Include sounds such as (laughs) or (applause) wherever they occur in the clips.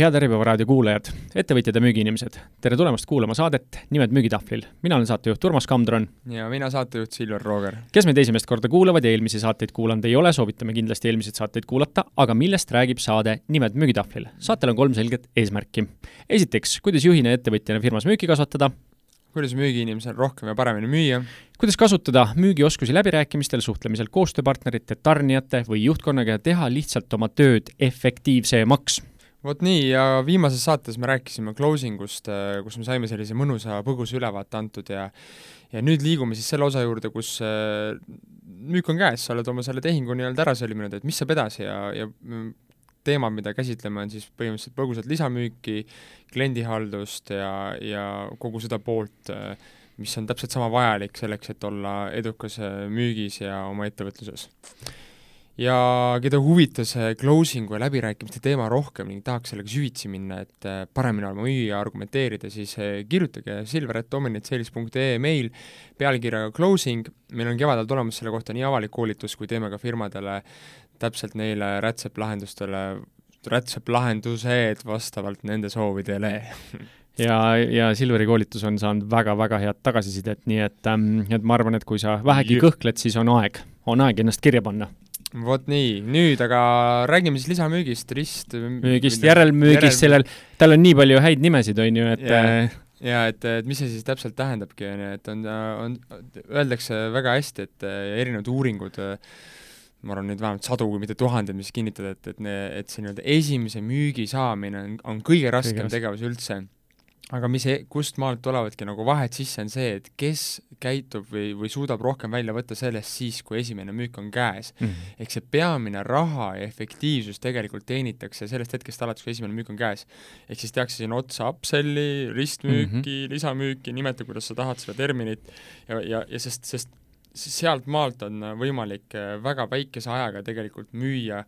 head Äripäeva raadio kuulajad, ettevõtjad ja müügiinimesed, tere tulemast kuulama saadet Nimed müügitahvlil. mina olen saatejuht Urmas Kamdron. ja mina saatejuht Silver Rooger. kes meid esimest korda kuulavad ja eelmisi saateid kuulanud ei ole, soovitame kindlasti eelmiseid saateid kuulata, aga millest räägib saade Nimed müügitahvlil? saatel on kolm selget eesmärki. esiteks, kuidas juhina ja ettevõtjana firmas müüki kasvatada, kuidas müügiinimesel rohkem ja paremini müüa, kuidas kasutada müügioskusi läbirääkimistel, suhtlemisel koostööpartnerite, tarnijate või juhtkonnaga ja teha lihtsalt oma tööd efektiivsemaks vot nii, ja viimases saates me rääkisime closing ust, äh, kus me saime sellise mõnusa põgusa ülevaate antud ja ja nüüd liigume siis selle osa juurde, kus äh, müük on käes, sa oled oma selle tehingu nii-öelda ära sõlminud, et mis saab edasi ja, ja teemad, mida käsitleme, on siis põhimõtteliselt põgusalt lisamüüki, kliendihaldust ja, ja kogu seda poolt, äh, mis on täpselt sama vajalik selleks, et olla edukas müügis ja oma ettevõtluses ja keda huvitas closing'u ja läbirääkimiste teema rohkem ning tahaks sellega süvitsi minna, et äh, paremini oma müüa argumenteerida, siis äh, kirjutage silver.dominatesales.ee meil pealkirjaga closing, meil on kevadel tulemas selle kohta nii avalik koolitus, kui teeme ka firmadele täpselt neile rätseplahendustele, rätseplahendused vastavalt nende soovidele. (laughs) Ja, ja Silveri koolitus on saanud väga-väga head tagasisidet, nii et ähm,, et ma arvan, et kui sa vähegi kõhkled, siis on aeg, on aeg ennast kirja panna vot nii, nüüd aga räägime siis lisamüügist, rist müügist, järelmüügist, sellel, tal on nii palju häid nimesid, on ju, et ja, äh, ja et, et mis see siis täpselt tähendabki, on ju, et on, on, öeldakse väga hästi, et äh, erinevad uuringud ma arvan, neid vähemalt sadu, kui mitte tuhandeid, mis kinnitavad, et, et, et see nii-öelda esimese müügi saamine on, on kõige raskem kõige tegevus üldse aga mis, e-, kust maalt tulevadki nagu vahed sisse, on see, et kes käitub või, või suudab rohkem välja võtta sellest siis, kui esimene müük on käes mm. -hmm. ehk see peamine raha ja efektiivsus tegelikult teenitakse sellest hetkest alates, kui esimene müük on käes. ehk siis tehakse sinna otsa upselli, ristmüüki mm, -hmm. lisamüüki, nimeta, kuidas sa tahad seda terminit, ja, ja, ja sest, sest sealt maalt on võimalik väga väikese ajaga tegelikult müüa äh,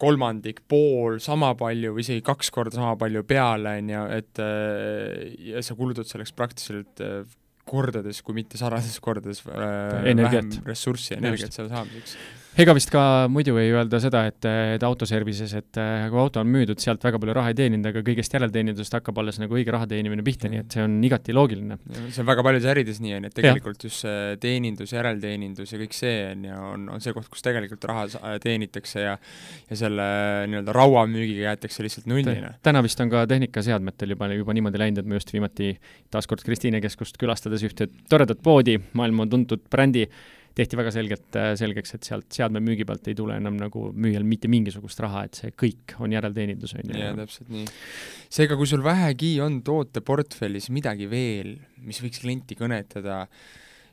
kolmandik, pool, sama palju või isegi kaks korda sama palju peale, on ju, et äh, ja sa kulutad selleks praktiliselt äh, kordades, kui mitte sadades kordades äh, vähem ressurssi, energiat selle saamiseks ega vist ka muidu ei öelda seda, et, et autoservices, et äh, kui auto on müüdud, sealt väga palju raha ei teeninud, aga kõigest järelteenindusest hakkab alles nagu õige raha teenimine pihta, nii et see on igati loogiline. see on väga paljudes ärides nii, on ju, et tegelikult ja. just see teenindus, järelteenindus ja kõik see on ju, on, on see koht, kus tegelikult raha teenitakse ja ja selle nii-öelda rauamüügiga jäetakse lihtsalt nullina. täna vist on ka tehnikaseadmetel juba, juba niimoodi läinud, et ma just viimati taaskord Kristiine keskust külastades ühte toredat poodi, maailma tuntud brändi tehti väga selgelt äh, selgeks, et sealt seadmemüügi pealt ei tule enam nagu müüjal mitte mingisugust raha, et see kõik on järelteenindus, on ju. jaa, täpselt nii. seega, kui sul vähegi on tooteportfellis midagi veel, mis võiks klienti kõnetada,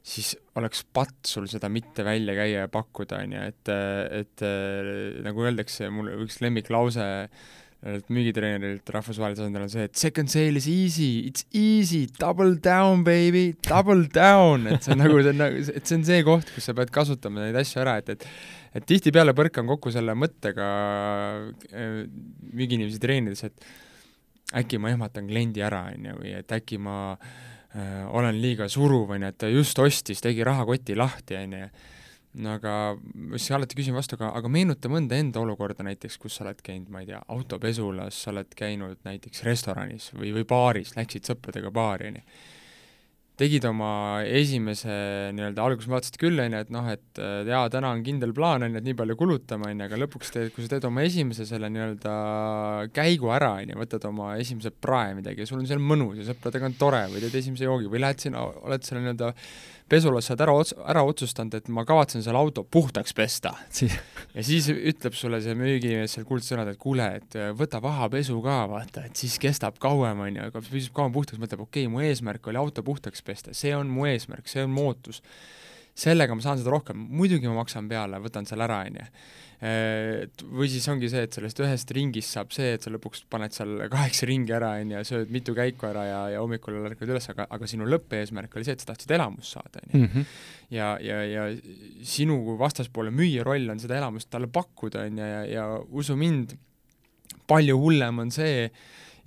siis oleks patt sul seda mitte välja käia ja pakkuda, on ju, et, et nagu öeldakse, mul üks lemmiklause müügitreenerilt rahvusvahelisel tasandil on see, et second sale is easy, it's easy, double down baby, double down, et see on nagu, see on nagu, et see on see koht, kus sa pead kasutama neid asju ära, et, et et tihtipeale põrkan kokku selle mõttega äh, müügiinimesi treenides, et äkki ma ehmatan kliendi ära, on ju, või et äkki ma äh, olen liiga suruv, on ju, et ta just ostis, tegi rahakoti lahti, on ju aga siis alati küsin vastu, aga, aga meenuta mõnda enda olukorda näiteks, kus sa oled käinud, ma ei tea, autopesulas, sa oled käinud näiteks restoranis või, või baaris, läksid sõpradega baari, on ju tegid oma esimese nii-öelda, alguses mõtlesid küll, on ju, et noh, et jaa, täna on kindel plaan, on ju, et nii palju kulutame, on ju, aga lõpuks teed, kui sa teed oma esimese selle nii-öelda käigu ära, on ju, võtad oma esimese prae midagi ja sul on seal mõnus ja sõpradega on tore või teed esimese joogi või lähed sinna, oled seal nii-öelda pesulas sa oled ära ots-, ära otsustanud, et ma kavatsen selle auto puhtaks pesta. Ja siis ütleb sulle see müügimees seal kuldsõnad, et kuule, et äh, võta vahapesu ka, vaata, et siis kestab kauem, on ju, aga püsib kauem puhtaks, mõtleb, okei okay,, mu eesmärk oli auto puhtaks pesta, see on mu eesmärk, see on mu ootus. Sellega ma saan seda rohkem, muidugi ma maksan peale, võtan selle ära, on ju või siis ongi see, et sellest ühest ringist saab see, et sa lõpuks paned seal (laughs) kaheksa ringi ära, on ju, sööd mitu käiku ära ja, ja hommikul ärkad üles, aga, aga sinu lõppeesmärk oli see, et sa tahtsid elamust saada, on ju. Mhm. ja, ja, ja sinu kui vastaspoole müüja roll on seda elamust talle pakkuda, on ju, ja, ja usu mind, palju hullem on see,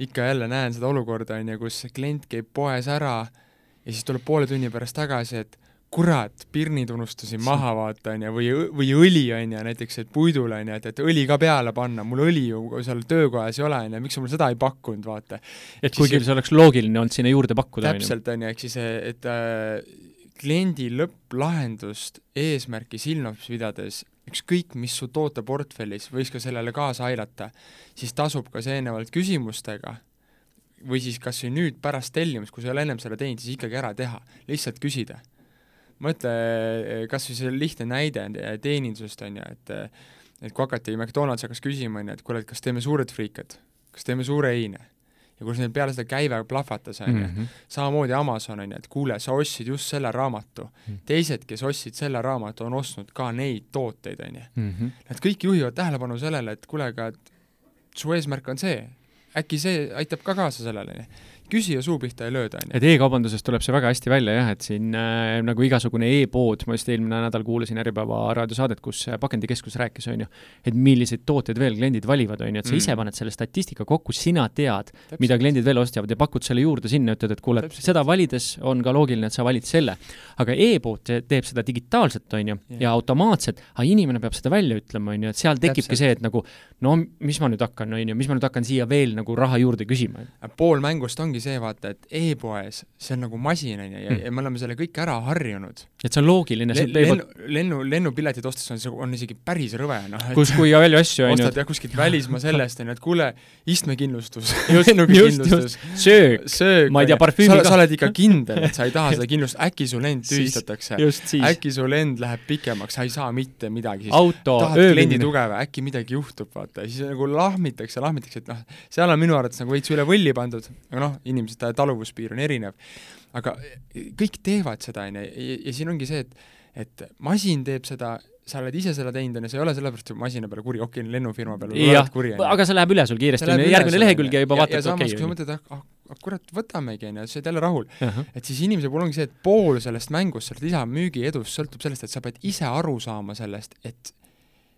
ikka jälle näen seda olukorda, on ju, kus klient käib poes ära ja siis tuleb poole tunni pärast tagasi, et kurat, pirnid unustasin maha, vaata, on ju, või, või õli, on ju, näiteks, et puidule, on ju, et, et õli ka peale panna, mul õli ju seal töökojas ei ole, on ju, miks sa mulle seda ei pakkunud, vaata. et kuigi see oleks loogiline olnud sinna juurde pakkuda, on ju. täpselt, on ju, ehk siis, et äh, kliendi lõpplahendust eesmärki silmas pidades, ükskõik, mis su tooteportfellis võis ka sellele kaasa aidata, siis tasub kas eelnevalt küsimustega või siis kas või nüüd pärast tellimust, kui sa ei ole ennem seda teinud, siis ikkagi ära teha, lihtsalt küsida mõtle eh, kas või see lihtne näide teenindusest, on ju, et et kui hakati, McDonalds hakkas küsima, on ju, et kuule, et kas teeme suured friikad, kas teeme suure heine, ja kus neil peale seda käive plahvatas, on ju, Mhm. samamoodi Amazon, on ju, et kuule, sa ostsid just selle raamatu mm. -hmm. teised, kes ostsid selle raamatu, on ostnud ka neid tooteid, on ju. Mhm. Nad kõik juhivad tähelepanu sellele, et kuule, aga et su eesmärk on see, äkki see aitab ka kaasa sellele, on ju küsija suu pihta ei lööda, on ju. et e-kaubanduses tuleb see väga hästi välja jah, et siin äh, nagu igasugune e-pood, ma just eelmine nädal kuulasin Äripäeva raadiosaadet, kus äh, pakendikeskus rääkis, on ju, et milliseid tooteid veel kliendid valivad, on ju, et sa Mm. ise paned selle statistika kokku, sina tead, mida kliendid veel ostavad ja pakud selle juurde sinna, ütled, et kuule, seda valides on ka loogiline, et sa valid selle. aga e-pood te- teeb seda digitaalselt, on ju, Jah. ja automaatselt, aga inimene peab seda välja ütlema, on ju, et seal tekibki see, et nagu no mis ma nüüd hakkan, on ju, mis ma nüüd hakkan siia veel nagu raha juurde küsima. pool mängust ongi see, vaata, et e-poes, see on nagu masin, on ju, ja, Mm. ja me oleme selle kõik ära harjunud. et see on loogiline, e-pood lennu, lennu, lennupiletit ostes on on isegi päris rõve, noh, kus, kui palju asju, on ju, ostad jah kuskilt välismaa sellest, on ju, et kuule, istmekindlustus (laughs) lennukikindlustus, söök, söök, Ma ei tea, parfüümi sa, ka. sa oled ikka kindel, et sa ei taha seda kindlust, äkki su lend tühistatakse, äkki su lend läheb pikemaks, sa ei saa mitte midagi, siis auto, tahad kliendi ööbimine. tuge või äkki midagi juhtub, vaata, siis nagu lahmitakse, lahmitakse, et noh, seal on minu arvates nagu veits üle võlli pandud, aga noh, inimeste taluvuspiir on erinev. aga kõik teevad seda, on ju, ja, ja siin ongi see, et et masin teeb seda, sa oled ise seda teinud, on ju, sa ei ole sellepärast ju masina peale kuri, okei okay,, lennufirma peale oled kuri, aga see läheb üle sul kiiresti, järgmine lehekülg ja juba vaatad, ja samas, okei kui sa okay, mõtled, ah, ah, ah kurat, võtamegi, on ju, sa oled jälle rahul. on ju. et siis inimese puhul ongi see, et pool sellest mängust, sellest lisamüügi edust sõltub sellest, et sa pead ise aru saama sellest, et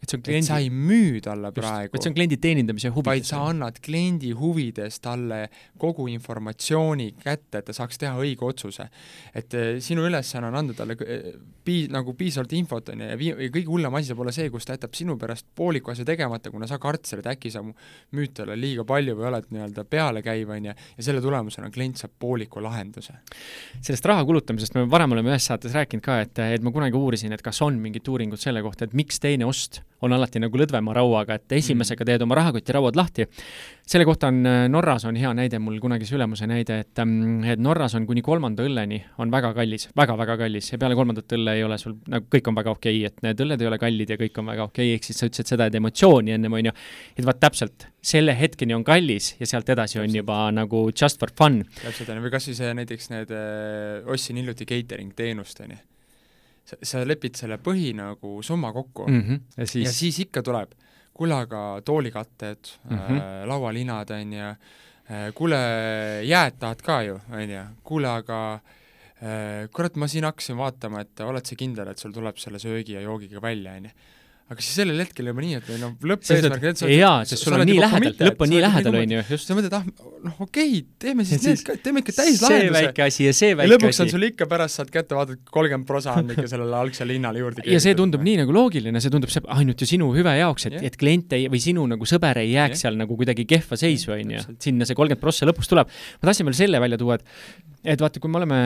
et see on et sa kliendi, ei müü talle praegu et see on kliendi teenindamise vaid huvides. sa annad kliendi huvides talle kogu informatsiooni kätte, et ta saaks teha õige otsuse. et eh, sinu ülesanne on anda talle eh, pii-, nagu piisavalt infot, on ju, ja vii-, kõige hullem asi saab olla see, kus ta jätab sinu pärast pooliku asja tegemata, kuna sa kartsid, et äkki sa müüd talle liiga palju või oled nii-öelda pealekäiv, on ju, ja selle tulemusena klient saab pooliku lahenduse. sellest raha kulutamisest me varem oleme ühes saates rääkinud ka, et, et ma kunagi uurisin, et kas on mingit uuringut selle kohta, et miks teine ost on alati nagu lõdvema rauaga, et esimesega teed oma rahakoti rauad lahti. selle kohta on äh, Norras on hea näide, mul kunagise ülemuse näide, et, ähm, et Norras on kuni kolmanda õlleni on väga kallis väga,, väga-väga kallis ja peale kolmandat õlle ei ole sul, nagu kõik on väga okei okay,, et need õlled ei ole kallid ja kõik on väga okei okay,, ehk siis sa ütlesid seda, et emotsiooni ennem on ju, et vaat täpselt, selle hetkeni on kallis ja sealt edasi on juba nagu just for fun. täpselt, on ju, või kas või see näiteks need, ostsin hiljuti catering teenust, on ju. Sa, sa lepid selle põhi nagu summa kokku mm. -hmm. ja siis... ja siis, ikka tuleb, kuule aga toolikatted mm, Mhm. -hmm. äh, laualinad, on ju, kuule, jääd tahad ka ju, on ju, kuule aga äh, kurat, ma siin hakkasin vaatama, et oled sa kindel, et sul tuleb selle söögi ja joogiga välja, on ju aga siis sellel hetkel juba nii, et või noh, lõppeesmärk jaa, sest sul on nii lähedal, lõpp on nii lähedal, on ju, just. sa mõtled, ah, noh okei okay,, teeme siis need siis ka, teeme ikka see täislahenduse. väike asi ja see väike lõpuks on asi. sul ikka pärast saad kätte, vaatad, kolmkümmend prosa on ikka sellele algsele hinnale juurde ja see tundub nii nagu loogiline, see tundub see ainult ju sinu hüve jaoks, et yeah. et klient ei, või sinu nagu sõber ei jääks yeah. seal nagu kuidagi kehva seisu, on ju. sinna see kolmkümmend prossa lõpuks tuleb. ma tahtsin veel selle välja tuua, et et vaata, kui me oleme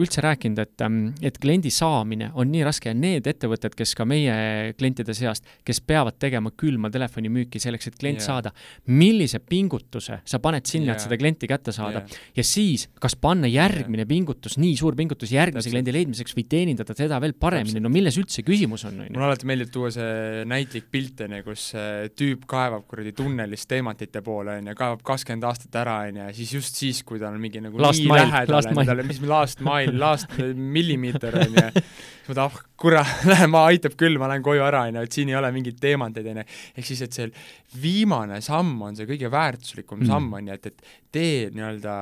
üldse rääkinud, et, ähm, et kliendi saamine on nii raske ja need ettevõtted, kes ka meie klientide seast, kes peavad tegema külma telefonimüüki selleks, et klient yeah. saada, millise pingutuse sa paned sinna yeah., et seda klienti kätte saada ja siis, kas panna järgmine pingutus, nii suur pingutus järgmise Täpselt. kliendi leidmiseks või teenindada teda veel paremini, no milles üldse küsimus on, on ju? mulle alati meeldib tuua see näitlik pilt, on ju, kus äh, tüüp kaevab kuradi tunnelist teemantide poole, on ju, kaevab kakskümmend aastat ära, on ju, ja siis just siis, kui ta on mingi nagu Last nii mile, lähedal last mile. endale, mis last mile, last millimeeter, on ju, siis ma tahan, ah kurat, (laughs) lähe ma, aitab küll, ma lähen koju ära, on ju, et siin ei ole mingeid teemanteid, on ju. ehk siis, et see viimane samm on see kõige väärtuslikum Mm. mm. samm, on ju, et, et tee nii-öelda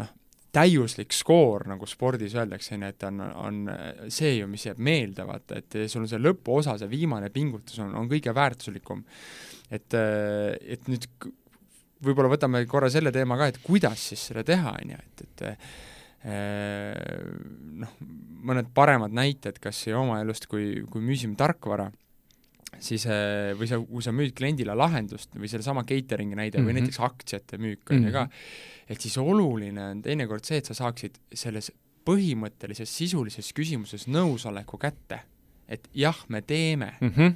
noh, täiuslik skoor, nagu spordis öeldakse, on ju, et on, on see ju, mis jääb meelde, vaata, et sul on see lõpuosa, see viimane pingutus on, on kõige väärtuslikum. et, et nüüd võib-olla võtame korra selle teema ka, et kuidas siis seda teha, on ju, et, et noh, mõned paremad näited kas või oma elust, kui, kui müüsime tarkvara, siis või sa, kui sa müüd kliendile lahendust või sellesama catering'i näide mm -hmm. või mhm. näiteks aktsiate müük on ju ka, mhm. et siis oluline on teinekord see, et sa saaksid selles põhimõttelises sisulises küsimuses nõusoleku kätte. et jah, me teeme mm. -hmm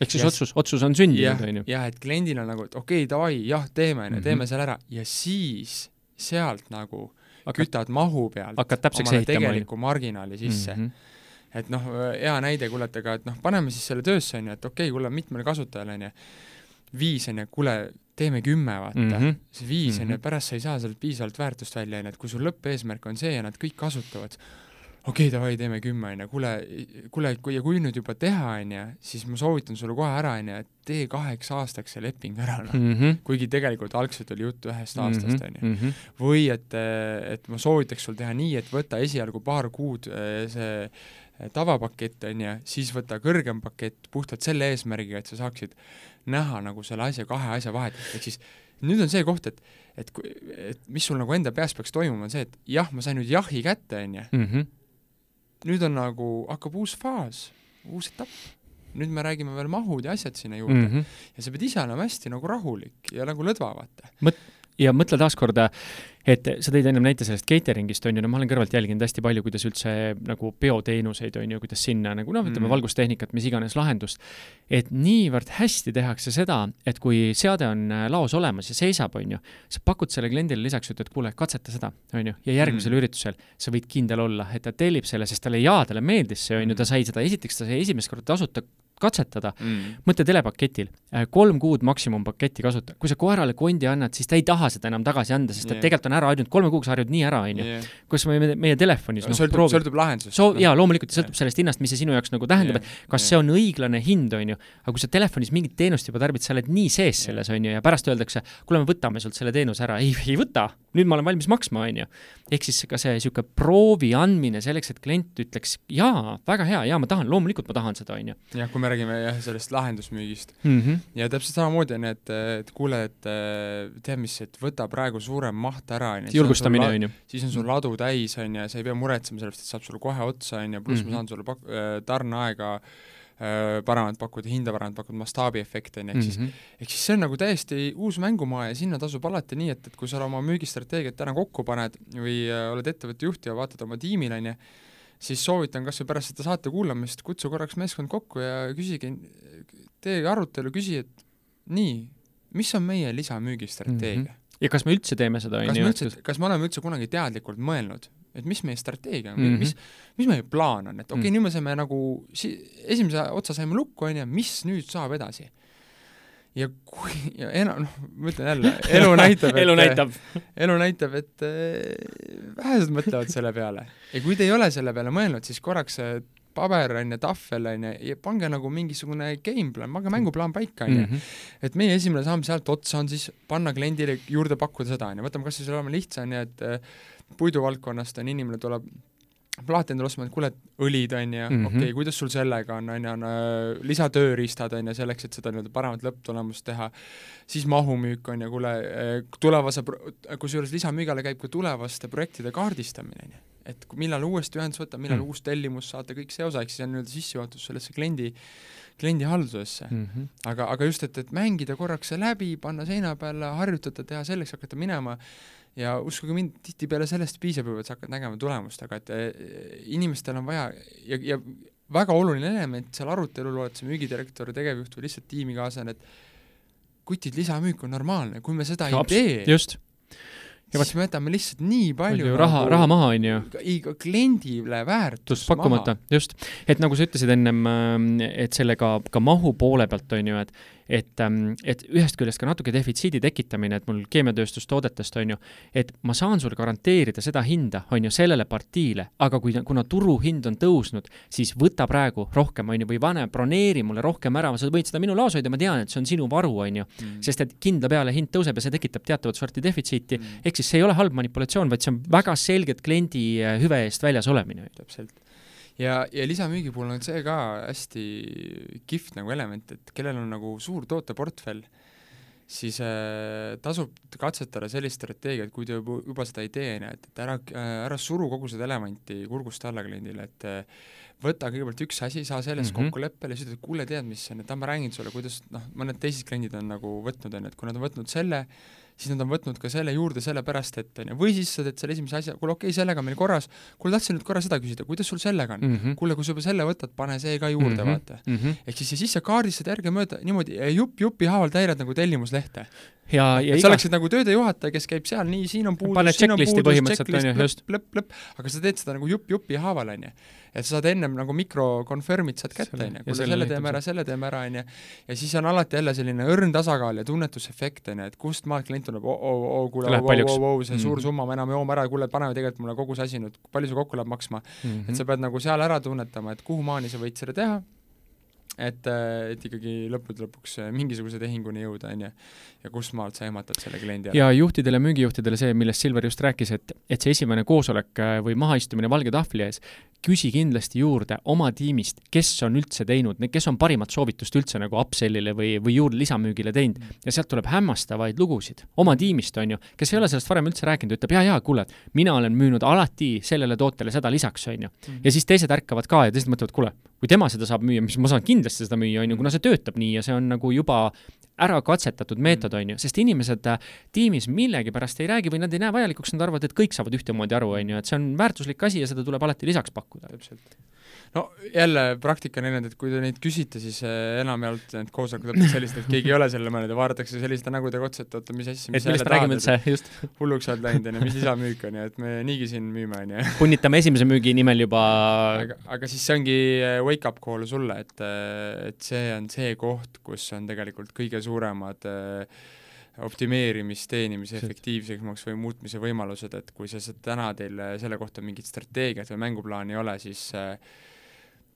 ehk siis ja, otsus, otsus on sündinud, on ju? jah, et kliendil on nagu, et okei okay,, davai, jah, teeme, on ju, teeme mhm. selle ära ja siis sealt nagu hakkad, kütad mahu pealt hakkad täpseks ehitama. tegeliku marginaali sisse mm. -hmm et noh, hea näide, kuule, et aga et noh, paneme siis selle töösse, on ju, et okei okay,, kuule, mitmele kasutajale, on ju, viis, on ju, kuule, teeme kümme, vaata mm, -hmm. see viis, on ju, mhm. pärast sa ei saa sealt piisavalt väärtust välja, on ju, et kui sul lõppeesmärk on see ja nad kõik kasutavad, okei okay,, davai, teeme kümme, on ju, kuule, kuule, kui ja kui nüüd juba teha, on ju, siis ma soovitan sulle kohe ära, on ju, et tee kaheks aastaks see leping ära, noh mm -hmm.. kuigi tegelikult algselt oli juttu ühest aastast, on ju. Mhm. või et, et ma soovitaks sul teha nii, et võta esialgu paar kuud eh, see tavapakett, on ju, siis võta kõrgem pakett puhtalt selle eesmärgiga, et sa saaksid näha nagu selle asja, kahe asja vahet, ehk siis nüüd on see koht, et et, et mis sul nagu enda peas peaks toimuma, on see, et jah, ma sain nüüd jahi kätte, on ju, mhm nüüd on nagu, hakkab uus faas, uus etapp. nüüd me räägime veel mahud ja asjad sinna juurde mm. -hmm. ja sa pead ise olema hästi nagu rahulik ja nagu lõdva, vaata. ja mõtle taaskord, et sa tõid ennem näite sellest catering'ist, on ju, no ma olen kõrvalt jälginud hästi palju, kuidas üldse nagu peoteenuseid, on ju, kuidas sinna nagu noh, ütleme mm. valgustehnikat, mis iganes lahendust, et niivõrd hästi tehakse seda, et kui seade on äh, laos olemas ja seisab, on ju, sa pakud selle kliendile lisaks, ütled, kuule, katseta seda, on ju, ja järgmisel mm. üritusel sa võid kindel olla, et ta tellib selle, sest talle jaa, talle meeldis see, on ju, ta mm. sai seda, esiteks ta sai esimest korda tasuta katsetada mm., mõtle telepaketil, äh, kolm kuud maksimumpaketti kasuta, kui sa koerale kondi annad, siis ta ei taha seda enam tagasi anda, sest yeah. et tegelikult on ära harjunud, kolme kuuga sa harjud nii ära, on ju. kus meie, meie telefonis noh, sõltub, sõltub lahendusest. soo-, jaa, loomulikult sõltub yeah. sellest hinnast, mis see sinu jaoks nagu tähendab yeah., et kas yeah. see on õiglane hind, on ju, aga kui sa telefonis mingit teenust juba tarbid, sa oled nii sees yeah. selles, on ju, ja pärast öeldakse, kuule, me võtame sult selle teenuse ära, ei, ei võta, nüüd ma olen valmis maksma, on ju. ehk siis ka see niisugune proovi andmine selleks, et klient ütleks jaa, väga hea, jaa, ma tahan, loomulikult ma tahan seda, on ju. jah, kui me räägime jah, sellest lahendusmüügist mm. -hmm. ja täpselt samamoodi on, et, et kuule, et tead mis, et võta praegu suurem maht ära, on ju. julgustamine, on ju. siis on sul mhm. ladu täis, on ju, sa ei pea muretsema selle eest, et saab sulle kohe otsa, on ju, pluss mm -hmm. ma saan sulle pak-, äh, tarneaega äh, paremat pakkuda, hinda paremat pakkuda, mastaabiefekte, on ju, ehk siis mm, -hmm. ehk siis see on nagu täiesti uus mängumaa ja sinna tasub alati nii, et, et kui sa oma müügistrateegiat täna kokku paned või äh, oled ettevõtte juht ja vaatad oma tiimile, on ju, siis soovitan kas või pärast seda saate kuulamist kutsu korraks meeskond kokku ja küsige, tee arutelu, küsi, et nii, mis on meie lisamüügistrateegia mm? -hmm. ja kas me üldse teeme seda, on ju? kas me oleme üldse kunagi teadlikult mõelnud, et mis meie strateegia on mm, -hmm. mis, mis meie plaan on, et okei okay, mm, -hmm. nüüd me saime nagu si-, esimese otsa saime lukku, on ju, mis nüüd saab edasi? Ja kui, ja enam, noh, ma ütlen jälle, (laughs) elu näitab elu näitab elu näitab, et äh, vähesed mõtlevad selle peale. ja kui te ei ole selle peale mõelnud, siis korraks paber, on ju, tahvel, on ju, ja pange nagu mingisugune game plan, pange mänguplaan paika, on ju. Mhm. et meie esimene samm sealt otsa on siis panna kliendile juurde pakkuda seda, on ju, võtame kas või selle lihtsa, on ju, et äh, puiduvaldkonnast on inimene tuleb plaati endale ostma, et kuule, õlid on ju -hmm., okei kuidas sul sellega on, on ju, on äh, lisatööriistad on ju, selleks, et seda nii-öelda paremat lõpptulemust teha, siis mahumüük on ju, kuule, äh, tulevase, kusjuures lisamüügile käib ka tulevaste projektide kaardistamine, on ju et millal uuesti ühendust võtta, millal mm. uus tellimus saata, kõik see osa, ehk siis on nii-öelda sissejuhatus sellesse kliendi, kliendi haldusesse mm. -hmm. aga, aga just, et, et mängida korraks see läbi, panna seina peale, harjutada, teha selleks, hakata minema ja uskuge mind, tihtipeale sellest piisab juba, et sa hakkad nägema tulemust, aga et e, inimestel on vaja ja, ja väga oluline element seal arutelul, oled sa müügidirektor, tegevjuht või lihtsalt tiimikaaslane, et kutid, lisamüük on normaalne, kui me seda ei tee, just ja siis me jätame lihtsalt nii palju raha nagu,, raha maha, on ju. kliendile väärtust pakkumata, just. et nagu sa ütlesid ennem, äh, et sellega ka mahu poole pealt, on ju, et et, ähm, et ühest küljest ka natuke defitsiidi tekitamine, et mul keemiatööstustoodetest on ju, et ma saan sulle garanteerida seda hinda, on ju, sellele partiile, aga kui, kuna turuhind on tõusnud, siis võta praegu rohkem, on ju, või pane, broneeri mulle rohkem ära, sa võid seda minu laos hoida, ma tean, et see on sinu varu, on ju mm.. sest et kindla peale hind tõuseb ja see tekitab teatavat sorti defitsiiti mm., ehk siis see ei ole halb manipulatsioon, vaid see on väga selgelt kliendi äh, hüve eest väljas olemine. täpselt ja, ja lisamüügi puhul on see ka hästi kihvt nagu element, et kellel on nagu suur tooteportfell, siis äh, tasub katsetada sellist strateegiat, kui te juba, juba seda ei tee, on ju, et, et ära äh,, ära suru kogu seda elevanti kurgust alla kliendile, et äh, võta kõigepealt üks asi, saa selles mm -hmm. kokkuleppele siis ütled, kuule, tead, mis ma räägin sulle, kuidas noh, mõned teised kliendid on nagu võtnud, on ju, et kui nad on võtnud selle, siis nad on võtnud ka selle juurde sellepärast, et on ju, või siis sa teed selle esimese asja, kuule okei okay,, sellega on meil korras, kuule tahtsin nüüd korra seda küsida, kuidas sul sellega on mm? -hmm. kuule, kui sa juba selle võtad, pane see ka juurde mm, -hmm. vaata mm. -hmm. ehk siis, ja siis sa kaardistad järgemööda niimoodi jupp jupi haaval täidad nagu tellimuslehte ja, ja sa iga... oleksid nagu töödejuhataja, kes käib seal, nii, siin on puudus, siin on puudus, checklist, lõpp, lõpp, lõpp, aga sa teed seda nagu jupp jupi haaval, on ju. et sa saad ennem nagu mikro-confirm'id saad kätte, on ju, kuule selle, teeme ära, selle teeme ära, on ju, ja siis on alati jälle selline õrn tasakaal ja tunnetusefekt, on ju, et kust maalt klient tuleb, oo, oo, oo, kuule, oo, oo, oo, see mm suur summa, ma enam ei joo ära, kuule, paneme tegelikult mulle kogu see asi nüüd, palju see kokku läheb maksma? Mm. -hmm. et sa pead nagu seal ära tunnetama, et kuhu maani sa võid seda teha et, äh, et ikkagi lõppude lõpuks äh, mingisuguse tehinguni jõuda, on ju, ja kust maalt sa ehmatad selle kliendi ära. ja juhtidele, müügijuhtidele see, millest Silver just rääkis, et, et see esimene koosolek äh, või mahaistumine valge tahvli ees, küsi kindlasti juurde oma tiimist, kes on üldse teinud, kes on parimat soovitust üldse nagu upsellile või, või juurde lisamüügile teinud ja sealt tuleb hämmastavaid lugusid oma tiimist, on ju, kes ei ole sellest varem üldse rääkinud, ütleb jaa, jaa, kuule, mina olen müünud alati sellele tootele seda lisaks, on ju. Mhm. ja siis teised ärkavad ka ja teised mõtlevad, kuule, kui tema seda saab müüa, mis ma saan kindlasti seda müüa, on ju, kuna see töötab nii ja see on nagu juba ära katsetatud meetod, on ju, sest inimesed äh, tiimis millegipärast ei räägi või nad ei näe vajalikuks, nad arvavad, et kõik saavad ühtemoodi aru, on ju, et see on väärtuslik asi ja seda tuleb alati lisaks pakkuda. täpselt no jälle praktika on erinev, et kui te neid küsite, siis äh, enamjaolt need koosolekud lõpevad sellised, et keegi ei ole sellele mõelnud ja vaadatakse selliste nägudega otsa, et oota, mis asja, mis et räägime üldse, just. hulluks oled läinud, on ju, mis lisamüük on ju, et me niigi siin müüme, on ju. punnitame esimese müügi nimel juba aga, aga siis see ongi äh, wake up call sulle, et, äh, et see on see koht, kus on tegelikult kõige suuremad optimeerimis, teenimise efektiivsemaks või muutmise võimalused, et kui sa täna teil selle kohta mingit strateegiat või mänguplaani ei ole, siis äh,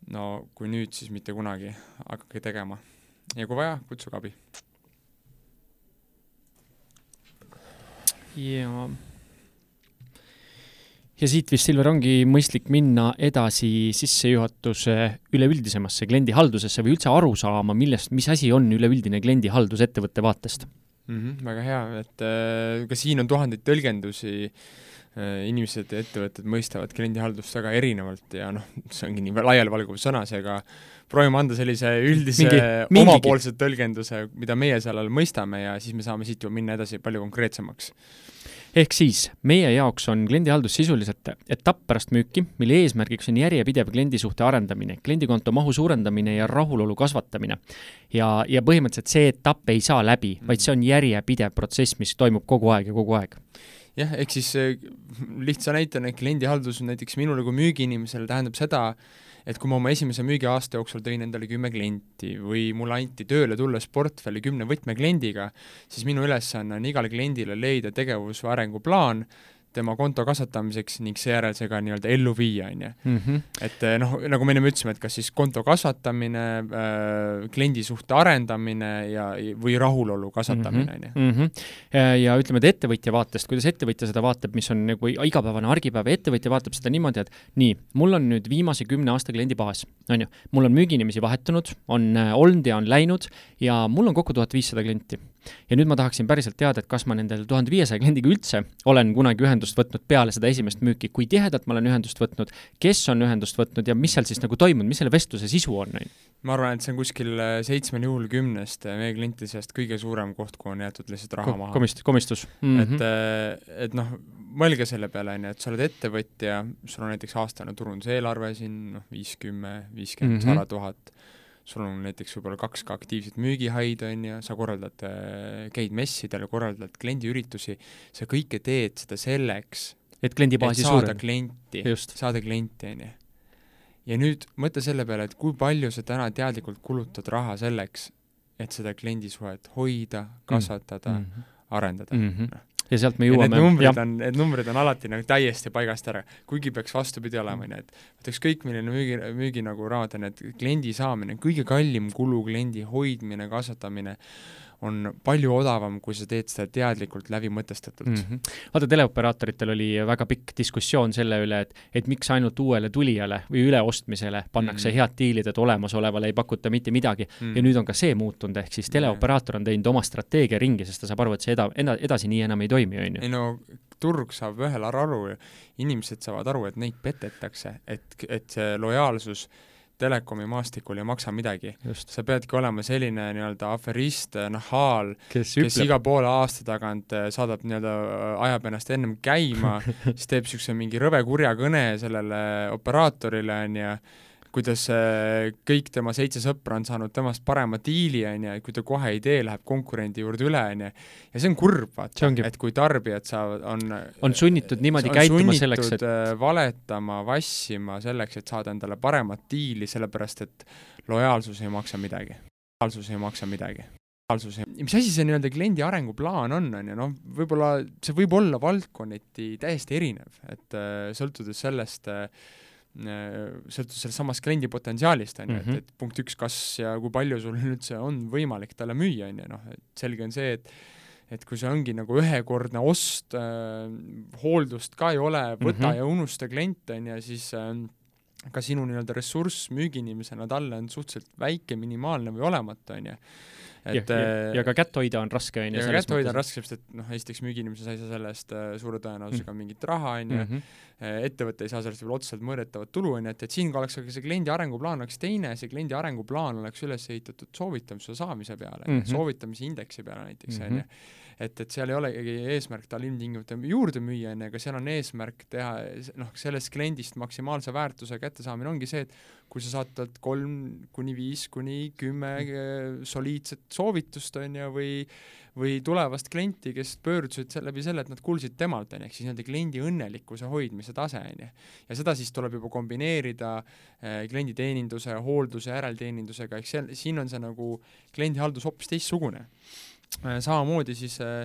no kui nüüd, siis mitte kunagi, hakake tegema. ja kui vaja, kutsuge abi. ja ja siit vist, Silver, ongi mõistlik minna edasi sissejuhatuse üleüldisemasse kliendihaldusesse või üldse aru saama, millest, mis asi on üleüldine kliendihaldus ettevõtte vaatest mm? -hmm, väga hea, et äh, ka siin on tuhandeid tõlgendusi äh, inimesed ja ettevõtted mõistavad kliendihaldust väga erinevalt ja noh, see ongi nii laialivalguv sõna, seega proovime anda sellise üldise mingi, omapoolse tõlgenduse, mida meie seal all mõistame ja siis me saame siit juba minna edasi palju konkreetsemaks. ehk siis meie jaoks on kliendihaldus sisuliselt etapp pärast müüki, mille eesmärgiks on järjepidev kliendisuhte arendamine, kliendikonto mahu suurendamine ja rahulolu kasvatamine. ja, ja põhimõtteliselt see etapp ei saa läbi, vaid see on järjepidev protsess, mis toimub kogu aeg ja kogu aeg jah, ehk siis äh, lihtsa näitena kliendihaldus näiteks minule kui müügiinimesele tähendab seda, et kui ma oma esimese müügiaasta jooksul tõin endale kümme klienti või mulle anti tööle tulles portfelli kümne võtmekliendiga, siis minu ülesanne on igale kliendile leida tegevus- või arenguplaan, tema konto kasvatamiseks ning seejärel see ka nii-öelda ellu viia, on ju. Mhm. et eh, noh, nagu me enne ütlesime, et kas siis konto kasvatamine äh,, kliendisuhte arendamine ja, või rahulolu kasvatamine, on ju. Mhm. ja ütleme, et ettevõtja vaatest, kuidas ettevõtja seda vaatab, mis on nagu igapäevane argipäev, ettevõtja vaatab seda niimoodi, et nii, mul on nüüd viimase kümne aasta kliendibaas, on ju, mul on müügiinimesi vahetunud, on äh, olnud ja on läinud ja mul on kokku tuhat viissada klienti ja nüüd ma tahaksin päriselt teada, et kas ma nendel tuhande viiesaja kliendiga üldse olen kunagi ühendust võtnud peale seda esimest müüki, kui tihedalt ma olen ühendust võtnud, kes on ühendust võtnud ja mis seal siis nagu toimunud, mis selle vestluse sisu on? ma arvan, et see on kuskil äh, seitsmel juhul kümnest äh, meie klientide seast kõige suurem koht, kuhu on jäetud lihtsalt raha Ko maha. komist-, komistus mm. -hmm. et, äh, et noh, mõelge selle peale, on ju, et sa oled ettevõtja, sul on näiteks aastane turunduseelarve siin noh, viis, kümme, viiskümmend, mhm. sada tuhat sul on näiteks võib-olla kaks ka aktiivset müügihaid, on ju, sa korraldad, äh, käid messidel, korraldad kliendiüritusi, sa kõike teed seda selleks, et kliendibaasi saada klienti, saada klienti, on ju. ja nüüd mõtle selle peale, et kui palju sa täna teadlikult kulutad raha selleks, et seda kliendisuhet hoida, kasvatada mm, -hmm. arendada mm. -hmm. Ja sealt me jõuame. Need numbrid on, need numbrid on alati nagu täiesti paigast ära, kuigi peaks vastupidi olema, on ju, et et ükskõik milline müügi, müügi nagu raamat on, et kliendi saamine, kõige kallim kulu kliendi hoidmine, kasvatamine on palju odavam, kui sa teed seda teadlikult läbimõtestatult mm. -hmm. vaata, teleoperaatoritel oli väga pikk diskussioon selle üle, et, et miks ainult uuele tulijale või üleostmisele pannakse mm -hmm. head diilid, et olemasolevale ei pakuta mitte midagi mm. -hmm. ja nüüd on ka see muutunud, ehk siis teleoperaator on teinud oma strateegia ringi, sest ta saab aru, et see eda-, edasi nii enam ei toimi, on ju. ei no turg saab ühel aru inimesed saavad aru, et neid petetakse, et, et see lojaalsus telekomi maastikul ei maksa midagi. sa peadki olema selline nii-öelda aferist, nahaal, kes, kes iga poole aasta tagant eh, saadab nii-öelda, ajab ennast ennem käima (laughs) siis teeb niisuguse mingi rõve kurja kõne sellele operaatorile, on ju, kuidas äh, kõik tema seitse sõpra on saanud temast parema diili, on ju, et kui ta kohe ei tee, läheb konkurendi juurde üle, on ju. ja see on kurb, vaata, et kui tarbijad saavad, on on sunnitud niimoodi käituma selleks, et äh, valetama, vassima selleks, et saada endale paremat diili, sellepärast et lojaalsus ei maksa midagi. lojaalsus ei maksa midagi reaalsus ja mis asi see nii-öelda kliendi arenguplaan on, on ju, noh, võib-olla see võib olla valdkonniti täiesti erinev, et äh, sõltudes sellest Äh, sõltub sellest samast kliendi potentsiaalist, on ju, et, mhm. et punkt üks, kas ja kui palju sul üldse on võimalik talle müüa, on ju, noh, et selge on see, et et kui see ongi nagu ühekordne ost äh,, hooldust ka ei ole, võta mm -hmm. ja unusta klient, on ju, siis äh, ka sinu nii-öelda ressurss müügiinimesena talle on suhteliselt väike, minimaalne või olematu, on ju et ja, ja, ja ka kätt hoida on raske, on ju. ja kätt hoida on raske, sest et noh, esiteks müügiinimese sa ei saa selle eest äh, suure tõenäosusega mm. mingit raha, on ju, mhm. äh, ettevõte ei saa sellest võib-olla otseselt mõõdetavat tulu, on ju, et, et siin oleks aga see kliendi arenguplaan oleks teine, see kliendi arenguplaan oleks üles ehitatud soovitamise saamise peale mm, -hmm. soovitamise indeksi peale näiteks, on ju et, et seal ei olegi eesmärk tal ilmtingimata juurde müüa, on ju, aga seal on eesmärk teha noh, sellest kliendist maksimaalse väärtuse kättesaamine ongi see, et kui sa saad talt kolm kuni viis kuni kümme mm. soliidset soovitust, on ju, või või tulevast klienti, kes pöördusid selle läbi selle, et nad kuulsid temalt, on ju, ehk siis nii-öelda kliendi õnnelikkuse hoidmise tase, on ju. ja seda siis tuleb juba kombineerida eh, klienditeeninduse, hoolduse, järelteenindusega, ehk seal, siin on see nagu kliendihaldus hoopis teistsugune. Samamoodi siis eh,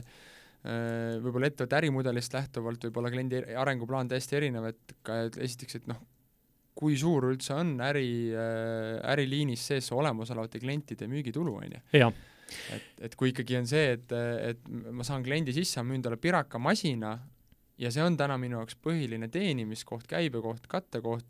eh võib-olla ettevõtte ärimudelist lähtuvalt võib olla kliendi arenguplaan täiesti erinev, et ka et esiteks, et noh, kui suur üldse on äri, äh, äriliinis sees olemasolevate klientide müügitulu, on ju. et, et kui ikkagi on see, et, et ma saan kliendi sisse, müün talle piraka masina ja see on täna minu jaoks põhiline teenimiskoht, käibekoht, kattekoht,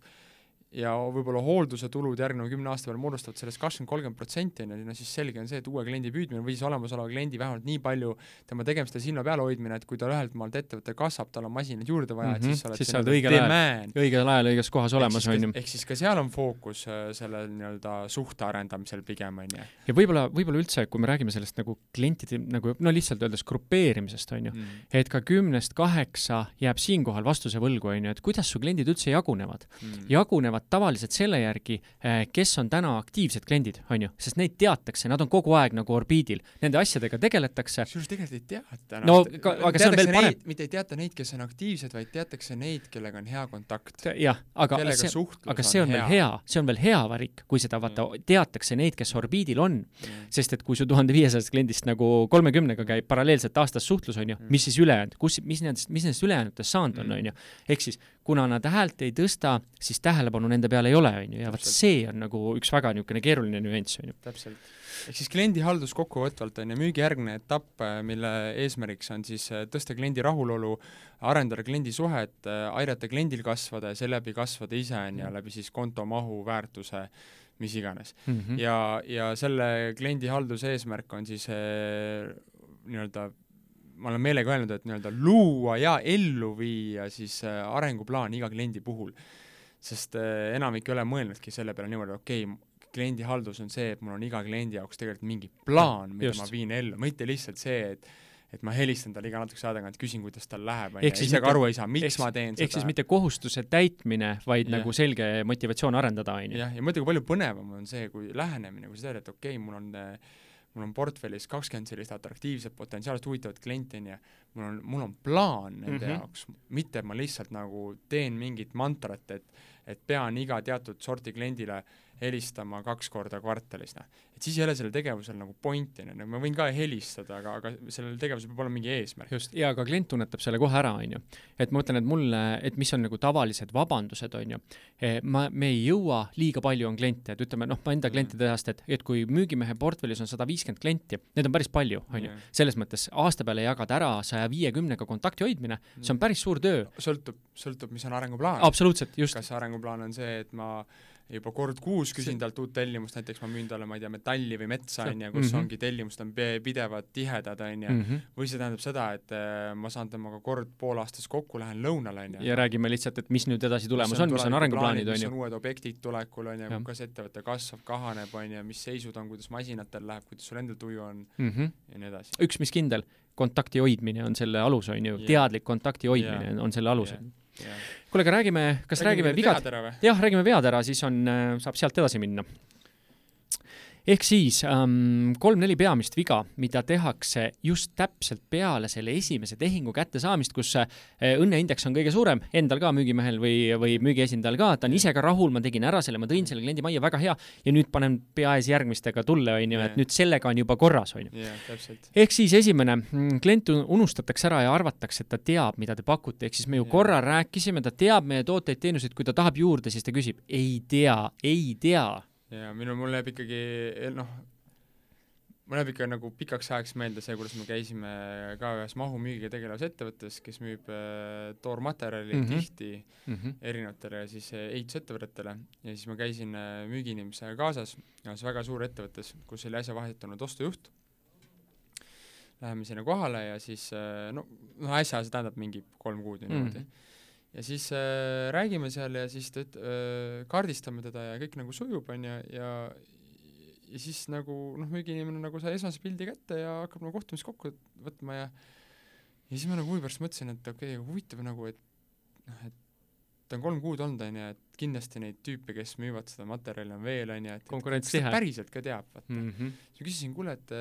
ja võib-olla hoolduse tulud järgneva kümne aasta peale moodustavad sellest kakskümmend, kolmkümmend protsenti, on ju, no siis selge on see, et uue kliendi püüdmine või siis olemasoleva kliendi vähemalt nii palju tema tegemiste silma peal hoidmine, et kui tal ühelt maalt ettevõte kasvab, tal on masinaid juurde vaja mm, -hmm. et siis sa oled siis sa oled õigel ajal, õigel ajal õiges kohas olemas, on ju. ehk siis ka seal on fookus äh, selle nii-öelda suhte arendamisel pigem, on ju. ja võib-olla, võib-olla üldse, kui me räägime sellest nagu klientide nagu no lihtsalt öeldes grupeerimisest, on ju mm., et ka kümnest kaheksa jääb siinkohal vastuse võlgu, on ju, et kuidas su kliendid üldse jagunevad mm.. jagunevad tavaliselt selle järgi, eh, kes on täna aktiivsed kliendid, on ju, sest neid teatakse, nad on kogu aeg nagu orbiidil, nende asjadega tegeletakse. kusjuures tegelikult ei teata. no ka, aga see on veel parem. mitte ei teata neid, kes on aktiivsed, vaid teatakse neid, kellega on hea kontakt. jah, aga see, aga see on, on veel hea, see on veel hea varik, kui seda vaata mm., teatakse neid, kes orbiidil on mm.. sest et kui su tuhande viiesajast kliendist nagu kolmekümnega käib paralleelselt aastas suhtlus, on ju mm., mis siis ülejäänud, kus, mis nendest, mis nendest ülejäänutest saanud on, mm. on ju. ehk siis, kuna nad häält ei tõsta, siis tähelepanu nende peale ei ole, on ju, ja vot see on nagu üks väga niisugune keeruline nüanss, on ju. täpselt. ehk siis kliendihaldus kokkuvõtvalt on ju müügijärgne etapp, äh, mille eesmärgiks on siis äh, tõsta kliendi rahulolu, arendada kliendi suhet, äh, aidata kliendil kasvada ja seeläbi kasvada ise, on ju, läbi siis konto mahu, väärtuse, mis iganes mm. -hmm. ja, ja selle kliendihalduse eesmärk on siis nii-öelda ma olen meelega öelnud, et nii-öelda luua ja ellu viia siis arenguplaan iga kliendi puhul sest äh, enamik ei ole mõelnudki selle peale niimoodi, okei okay,, kliendihaldus on see, et mul on iga kliendi jaoks tegelikult mingi plaan, mida Just. ma viin ellu, mitte lihtsalt see, et et ma helistan talle iga natukese aja tagant, küsin, kuidas tal läheb, on ju, ise ka aru ei saa, miks eks, ma teen seda. ehk siis mitte kohustuse täitmine, vaid ja. nagu selge motivatsioon arendada, on ju. jah, ja mõtle, kui palju põnevam on see, kui lähenemine, kui sa tead, et okei okay,, mul on mul on portfellis kakskümmend sellist atraktiivset, potentsiaalselt huvitavat klienti, on ju, mul on, mul on plaan nende mm -hmm. jaoks, mitte ma lihtsalt nagu teen mingit mantrat, et et pean iga teatud sorti kliendile helistama kaks korda kvartalis, noh. et siis ei ole sellel tegevusel nagu pointi, on ju, ma võin ka helistada, aga, aga sellel tegevusel peab olema mingi eesmärk. just, ja ka klient tunnetab selle kohe ära, on ju. et ma mõtlen, et mulle, et mis on nagu tavalised vabandused, on ju, ma, me ei jõua, liiga palju on kliente, et ütleme, noh, ma enda mm. klientide seast, et, et kui müügimehe portfellis on sada viiskümmend klienti, need on päris palju, on ju, selles mõttes aasta peale jagada ära saja viiekümnega kontakti hoidmine, see on päris suur töö. sõltub, sõltub, mis on arenguplaan. absoluutselt, just. kas arenguplaan on see, et ma juba kord kuus küsin talt uut tellimust, näiteks ma müün talle, ma ei tea, metalli või metsa, on ju, kus mm -hmm. ongi tellimused on pidevad, tihedad, on ju, mhm. või see tähendab seda, et äh, ma saan temaga kord poolaastas kokku, lähen lõunale, on ju. ja räägime lihtsalt, et mis nüüd edasi tulemas on, mis on arenguplaanid, on ju. mis on uued objektid tulekul, on ju, kas ettevõte kasvab, kahaneb, on ju, mis seisud on, kuidas masinatel läheb, kuidas sul endal tuju on mm -hmm. ja nii edasi. üks, mis kindel, kontakti hoidmine on selle alus, on ju yeah., teadlik kontakti hoidmine yeah. on selle alus yeah kuule, aga räägime, kas räägime, räägime vigad, jah, räägime vead ära, siis on, äh, saab sealt edasi minna ehk siis ähm, kolm-neli peamist viga, mida tehakse just täpselt peale selle esimese tehingu kättesaamist, kus äh, õnneindeks on kõige suurem, endal ka müügimehel või, või müügiesindajal ka, ta on ise ka rahul, ma tegin ära selle, ma tõin selle kliendi majja, väga hea, ja nüüd panen pea ees järgmistega tulle, on ju, et nüüd sellega on juba korras, on ju. ehk siis esimene, mm, klient unustatakse ära ja arvatakse, et ta teab, mida te pakute, ehk siis me ju korra rääkisime, ta teab meie tooteid-teenuseid, kui ta tahab juurde, siis ta küsib, ei tea, ei tea ja minu, mul jääb ikkagi noh, mul jääb ikka nagu pikaks ajaks meelde see, kuidas me käisime ka ühes mahumüügiga tegelevas ettevõttes, kes müüb äh, toormaterjali mm -hmm. tihti mm -hmm. erinevatele siis äh, ehitusettevõtetele ja siis ma käisin äh, müügiinimesega kaasas ühes väga suur ettevõttes, kus oli äsja vahetatud ostujuht. Läheme sinna kohale ja siis äh, no, noh äsja, see tähendab mingi kolm kuud või niimoodi mm. -hmm ja siis äh, räägime seal ja siis ta üt- äh,, kaardistame teda ja kõik nagu sujub, on ju, ja ja siis nagu noh, müügiinimene nagu sai esmase pildi kätte ja hakkab nagu kohtumist kokku võtma ja ja siis ma nagu huvi pärast mõtlesin, et okei okay,, huvitav nagu, et noh, et ta on kolm kuud olnud, on ju, et kindlasti neid tüüpe, kes müüvad seda materjali, on veel, on ju, et konkurents tihe. päriselt ka teab, vaata mm. -hmm. siis ma küsisin, kuule, et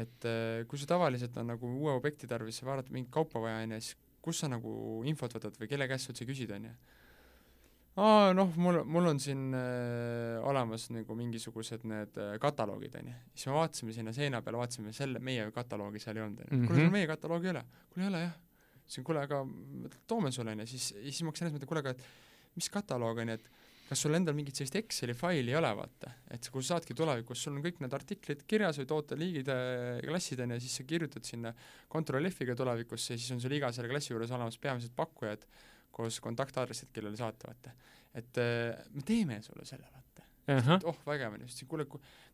et kui sul tavaliselt on nagu uue objekti tarvis vaadata mingit kaupa vaja, on ju, siis kus sa nagu infot võtad või kelle käest sa üldse küsid, on ju? aa, noh, mul, mul on siin äh, olemas nagu mingisugused need äh, kataloogid, on ju. siis me vaatasime sinna seina peale, vaatasime selle, meie kataloogi seal ei olnud, on ju. kuule, sul mhm. meie kataloogi ei ole? kuule, ei ole jah. ütlesin, kuule, aga toome sulle, on ju, siis, siis ma hakkasin selles mõttes, kuule, aga et mis kataloog on ju, et kas sul endal mingit sellist Exceli faili ei ole, vaata, et kus saadki tulevikus, sul on kõik need artiklid kirjas või tooteliigid, äh, klassid on ju, siis sa kirjutad sinna Ctrl F-iga tulevikus ja siis on sul iga selle klassi juures olemas peamised pakkujad koos kontaktaadressid, kellele saata, vaata. et äh, me teeme sulle selle, vaata. et oh, vägev on siis kuule,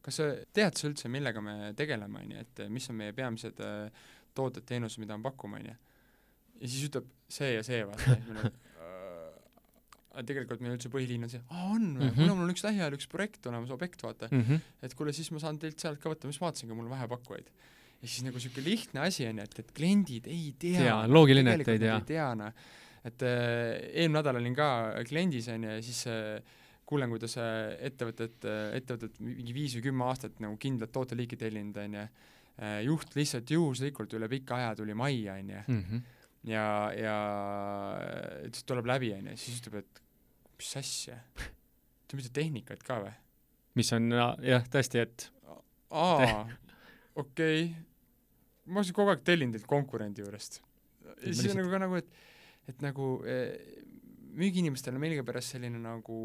kas sa tead sa üldse, millega me tegeleme, on ju, et mis on meie peamised äh, tooted, teenused, mida me pakume, on ju. ja siis ütleb see ja see, vaata, (laughs) tegelikult meil üldse põhiliin on see, aa on või mm, -hmm. kuule mul on üks lähiajal üks projekt olemas, objekt vaata mm, -hmm. et kuule, siis ma saan teilt sealt ka võtta, ma just vaatasin ka, mul vähe pakkujaid. ja siis nagu niisugune lihtne asi on ju, et, et kliendid ei tea. jaa, loogiline, et ei tea. ei tea, noh. et äh, eelmine nädal olin ka kliendis, on ju, ja siis äh, kuulen, kuidas äh, ettevõtted äh,, ettevõtted mingi viis või kümme aastat nagu kindlat tooteliiki tellinud, on ju, äh, juht lihtsalt juhuslikult üle pika aja tuli majja, on ju, mhm. ja, ja ütles, et tuleb läbi, on ju, siis ütleb, et mis asja? Te müüte tehnikat ka või? mis on jah, tõesti, et aa, okei okay., ma olen kogu aeg tellinud teilt konkurendi juurest. ja siis on nagu ka nagu, et et nagu eh, müügiinimestel on millegipärast selline nagu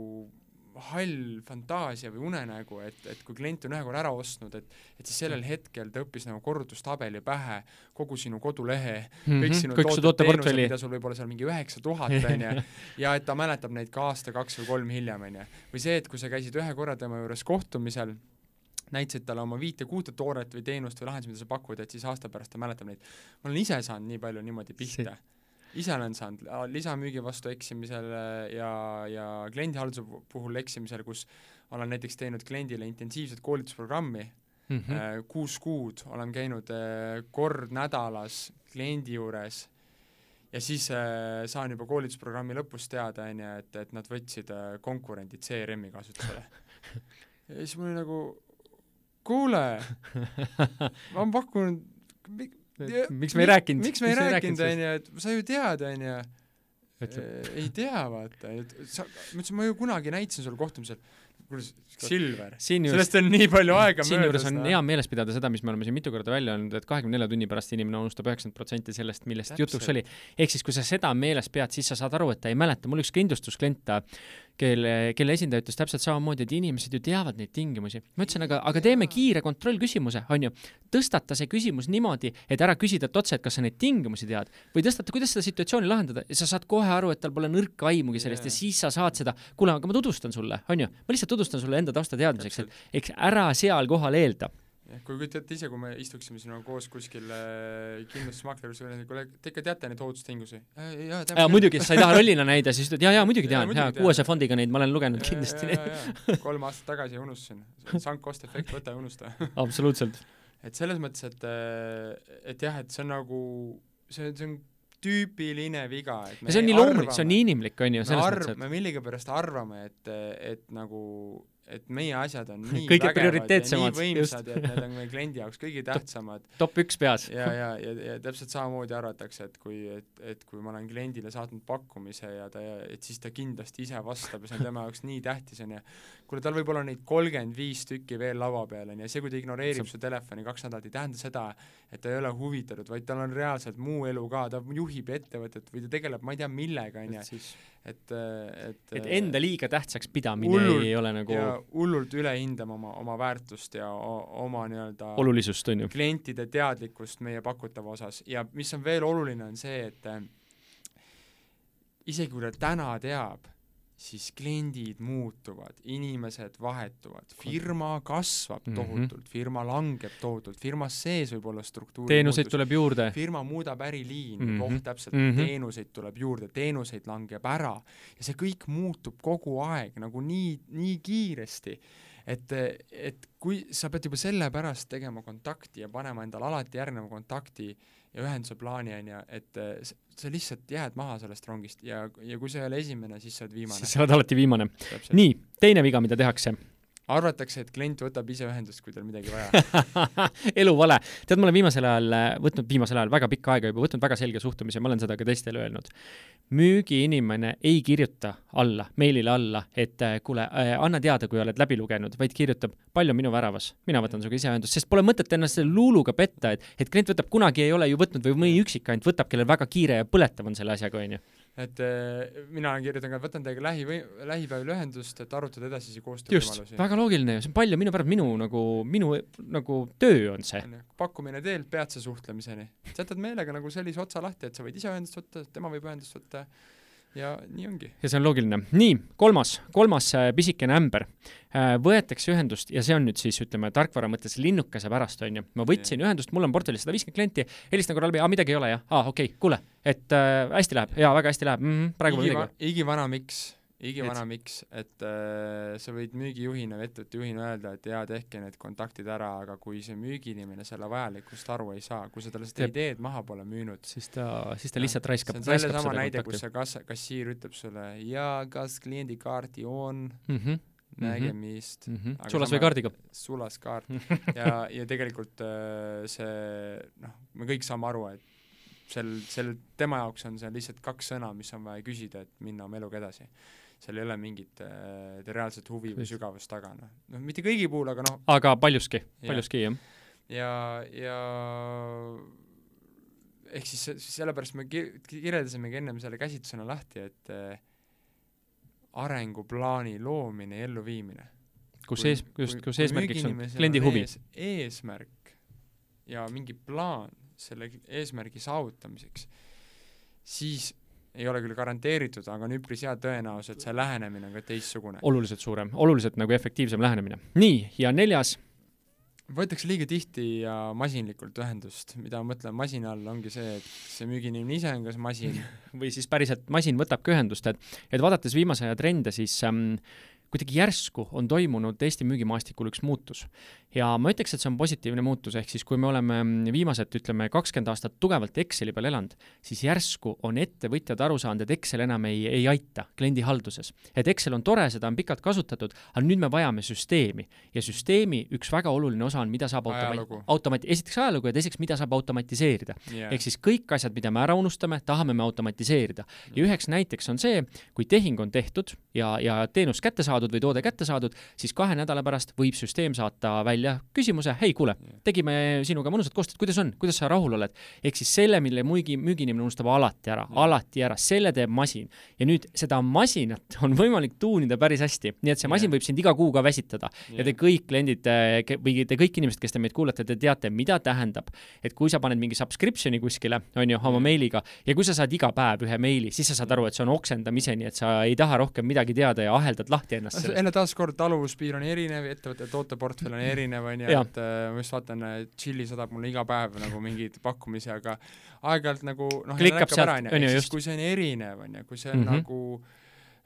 hall fantaasia või unenägu, et, et kui klient on ühe korra ära ostnud, et et siis sellel hetkel ta õppis nagu korrutustabeli pähe, kogu sinu kodulehe mm, -hmm. kõik sinu kõik tooted-teenused, mida sul võib olla seal mingi üheksa tuhat, (laughs) on ju, ja et ta mäletab neid ka aasta, kaks või kolm hiljem, on ju. või see, et kui sa käisid ühe korra tema juures kohtumisel, näitasid talle oma viite-kuute tooret või teenust või lahendust, mida sa pakud, et siis aasta pärast ta mäletab neid. ma olen ise saanud nii palju niimoodi pihta ise olen saanud lisamüügi vastu eksimisel ja, ja kliendihalduse puhul eksimisel, kus olen näiteks teinud kliendile intensiivset koolitusprogrammi mm, -hmm. kuus kuud olen käinud äh, kord nädalas kliendi juures ja siis äh, saan juba koolitusprogrammi lõpus teada, on ju, et, et nad võtsid äh, konkurendid CRM-i kasutusele (laughs) ja siis mul oli nagu, kuule, ma pakun miks me ei rääkinud? miks me ei rääkinud, on ju, et sa ju tead, on ju, ei tea, vaata, et sa, ma ütlesin, ma ju kunagi näitasin sulle kohtumisel, kuule, Silver, Siinjuures- sellest on nii palju aega siinjuures möödas. on hea meeles pidada seda, mis me oleme siin mitu korda välja öelnud, et kahekümne nelja tunni pärast inimene unustab üheksakümmend protsenti sellest, millest Täpselt. jutuks oli. ehk siis, kui sa seda meeles pead, siis sa saad aru, et ta ei mäleta, mul üks kindlustusklient, kelle, kelle esindaja ütles täpselt samamoodi, et inimesed ju teavad neid tingimusi. ma ütlesin, aga, aga teeme kiire kontrollküsimuse, on ju. tõstata see küsimus niimoodi, et ära küsida talt otse, et kas sa neid tingimusi tead, või tõstata, kuidas seda situatsiooni lahendada ja sa saad kohe aru, et tal pole nõrka aimugi sellest Jaa. ja siis sa saad seda, kuule, aga ma tutvustan sulle, on ju, ma lihtsalt tutvustan sulle enda tausta teadmiseks, et eks ära seal kohal eelda. Jah, kui kujutate ise, kui me istuksime sinuga koos kuskil äh, kindlustusmaakleri juures, kuule, te ikka teate neid ohutustingimusi äh,? jaa, ja muidugi, sa ei taha rollina näida, siis ütled jaa, jaa, muidugi Jaa, tean, jaa, kuuese fondiga neid ma olen lugenud kindlasti neid. kolm aastat tagasi unustasin, sunk cost efekt, võta ja unusta (laughs) absoluutselt. et selles mõttes, et, et jah, et see on nagu, see, see on tüüpiline viga, et ja see on nii loomulik, see on nii inimlik, on ju, selles arv-, mõttes, me millegipärast arvame, et, et nagu et meie asjad on nii Kõige prioriteetsemad, ja et need on meie kliendi jaoks kõige tähtsamad top üks peas. ja, ja, ja, ja täpselt samamoodi arvatakse, et kui, et, et kui ma olen kliendile saatnud pakkumise ja ta, et siis ta kindlasti ise vastab ja see on tema jaoks nii tähtis, on ju. kuule, tal võib olla neid kolmkümmend viis tükki veel laua peal, on ju, ja see, kui ta ignoreerib See- su telefoni kaks nädalat, ei tähenda seda, et ta ei ole huvitatud, vaid tal on reaalselt muu elu ka, ta juhib ettevõtet või ta tegeleb ma ei tea millega, on ju, siis, et, et et enda liiga tähtsaks pidamine Hullult ei ole nagu hullult üle hindama oma, oma väärtust ja oma nii-öelda olulisust, on ju. klientide teadlikkust meie pakutava osas ja mis on veel oluline, on see, et äh, isegi kui ta täna teab, siis kliendid muutuvad, inimesed vahetuvad, firma kasvab Mhm. tohutult, firma langeb tohutult, firmas sees võib olla struktuuri teenuseid muutus. tuleb juurde. firma muudab äriliini mm, -hmm. oh täpselt mm. -hmm. teenuseid tuleb juurde, teenuseid langeb ära ja see kõik muutub kogu aeg nagu nii, nii kiiresti, et, et kui sa pead juba sellepärast tegema kontakti ja panema endale alati järgneva kontakti ja ühenduse plaani, on ju, et eh, sa lihtsalt jääd maha sellest rongist ja, ja kui sa ei ole esimene, siis sa oled viimane siis. sa oled alati viimane. nii, teine viga, mida tehakse. arvatakse, et klient võtab ise ühendust, kui tal midagi vaja (laughs) elu vale. tead, ma olen viimasel ajal äh, võtnud, viimasel ajal väga pikka aega juba võtnud väga selge suhtumise, ma olen seda ka teistele öelnud. müügiinimene ei kirjuta alla, meilile alla, et äh, kuule äh,, anna teada, kui oled läbi lugenud, vaid kirjutab, palju minu väravas, mina võtan sinuga ise ühendust, sest pole mõtet ennast selle luuluga petta, et, et klient võtab, kunagi ei ole ju võtnud või mõni üksik ainult võtab, kellel väga kiire ja põletav on selle asjaga, on ju. Et eh, mina kirjutan ka, et võtan teiega lähi, lähipäevil ühendust, et arutada edasisi koostöövõimalusi. väga loogiline ju, see on palju minu pärast minu nagu, minu nagu töö on see. pakkumine teelt peatse suhtlemiseni. jätad meelega nagu sellise otsa lahti, et sa võid ise ühendust võtta, tema võib ühendust võtta ja nii ongi. ja see on loogiline. nii, kolmas, kolmas äh, pisikene ämber. Võetakse ühendust ja see on nüüd siis ütleme tarkvara mõttes linnukese pärast, on ju. ma võtsin yeah. ühendust, mul on portfellis sada viiskümmend klienti, helistan korra läbi, aa midagi ei ole jah, aa okei okay,, kuule, et äh, hästi läheb, jaa, väga hästi läheb mm, -hmm, praegu pole igiva, midagi. igivana miks, igivana miks, et äh, sa võid müügijuhina ettevõtte juhina öelda, et jaa, tehke need kontaktid ära, aga kui see müügiinimene selle vajalikkust aru ei saa, kui sa talle seda ideed maha pole müünud, siis ta, siis ta lihtsalt raiskab, raiskab sellesama seda näide, kus see kass, kassiir ütleb sulle jaa, kas kliendikaarti on, Mm -hmm, nägemist mm -hmm. Sulas sama- või kaardiga? sulaskaart (laughs) ja, ja tegelikult äh, see noh, me kõik saame aru, et sel, sel, tema jaoks on see lihtsalt kaks sõna, mis on vaja küsida, et minna oma eluga edasi. Seal ei ole mingit äh, reaalset huvi või sügavust taga, noh, noh mitte kõigi puhul, aga noh, aga paljuski, paljuski jah. ja, ja ehk siis se- sellepärast me ki- kirjeldasimegi ennem selle käsitlusena lahti, et äh, arenguplaani loomine ja elluviimine. Kus ees, just, kus eesmärgiks on kliendi huvi. ees, eesmärk ja mingi plaan selle eesmärgi saavutamiseks, siis ei ole küll garanteeritud, aga on üpris hea tõenäosus, et see lähenemine on ka teistsugune. oluliselt suurem, oluliselt nagu efektiivsem lähenemine. nii, ja neljas, võetakse liiga tihti ja masinlikult ühendust, mida ma mõtlen masina all, ongi see, et see müügiinimene ise on kas masin (laughs) või siis päriselt masin võtabki ühendust, et et vaadates viimase aja trende, siis ähm, kuidagi järsku on toimunud Eesti müügimaastikul üks muutus. ja ma ütleks, et see on positiivne muutus, ehk siis kui me oleme viimased, ütleme, kakskümmend aastat tugevalt Exceli peal elanud, siis järsku on ettevõtjad aru saanud, et Excel enam ei, ei aita kliendi halduses. et Excel on tore, seda on pikalt kasutatud, aga nüüd me vajame süsteemi. ja süsteemi üks väga oluline osa on, mida saab automa-, automati-, esiteks ajalugu ja teiseks, mida saab automatiseerida. yeah. ehk siis kõik asjad, mida me ära unustame, tahame me automatiseerida. ja üheks näiteks on see, kui tehing on tehtud ja, ja teenus kätte saadud, või toode kätte saadud, siis kahe nädala pärast võib süsteem saata välja küsimuse, hei, kuule, tegime sinuga mõnusat koostööd, kuidas on, kuidas sa rahul oled? ehk siis selle, mille müügi, müügiinimene unustab alati ära, alati ära, selle teeb masin. ja nüüd seda masinat (laughs) on võimalik tuunida päris hästi, nii et see masin võib sind iga kuu ka väsitada. Ja te kõik kliendid või te kõik inimesed, kes te meid kuulate, te teate, mida tähendab, et kui sa paned mingi subscription'i kuskile, on ju, oma meiliga ja kui sa saad iga päev ühe meili, siis sa saad aru, et see on oksendamiseni, et sa ei taha rohkem midagi teada ja aheldad lahti ennast sellest. jälle taaskord taluvuspiir on erinev, ettevõtte tooteportfell on erinev, on ju, et äh, ma just vaatan, Chilli saadab mulle iga päev nagu mingeid pakkumisi, aga aeg-ajalt nagu noh, klikkab sealt, on ju, just. kui see on erinev, on ju, kui see on mm -hmm. nagu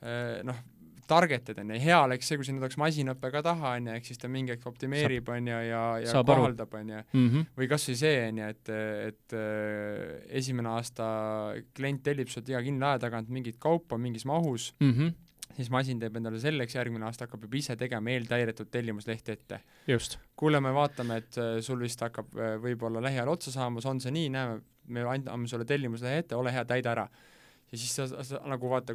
äh, noh, targeted, on ju, hea oleks see, kui sinna tuleks masinõpe ka taha, on ju, ehk siis ta mingi hetk optimeerib, on ju, ja, ja kohaldab, on ju. Mhm. või kas või see, on ju, et, et äh, esimene aasta klient tellib sult iga kindla aja tagant mingit kaupa mingis mahus mm, -hmm siis masin teeb endale selleks, järgmine aasta hakkab juba ise tegema eeltäidetud tellimuslehti ette. kuule, me vaatame, et äh, sul vist hakkab äh, võib-olla lähiajal otsa saamas, on see nii, näeme, me anname sulle tellimuslehe ette, ole hea, täida ära ja siis sa, sa nagu vaata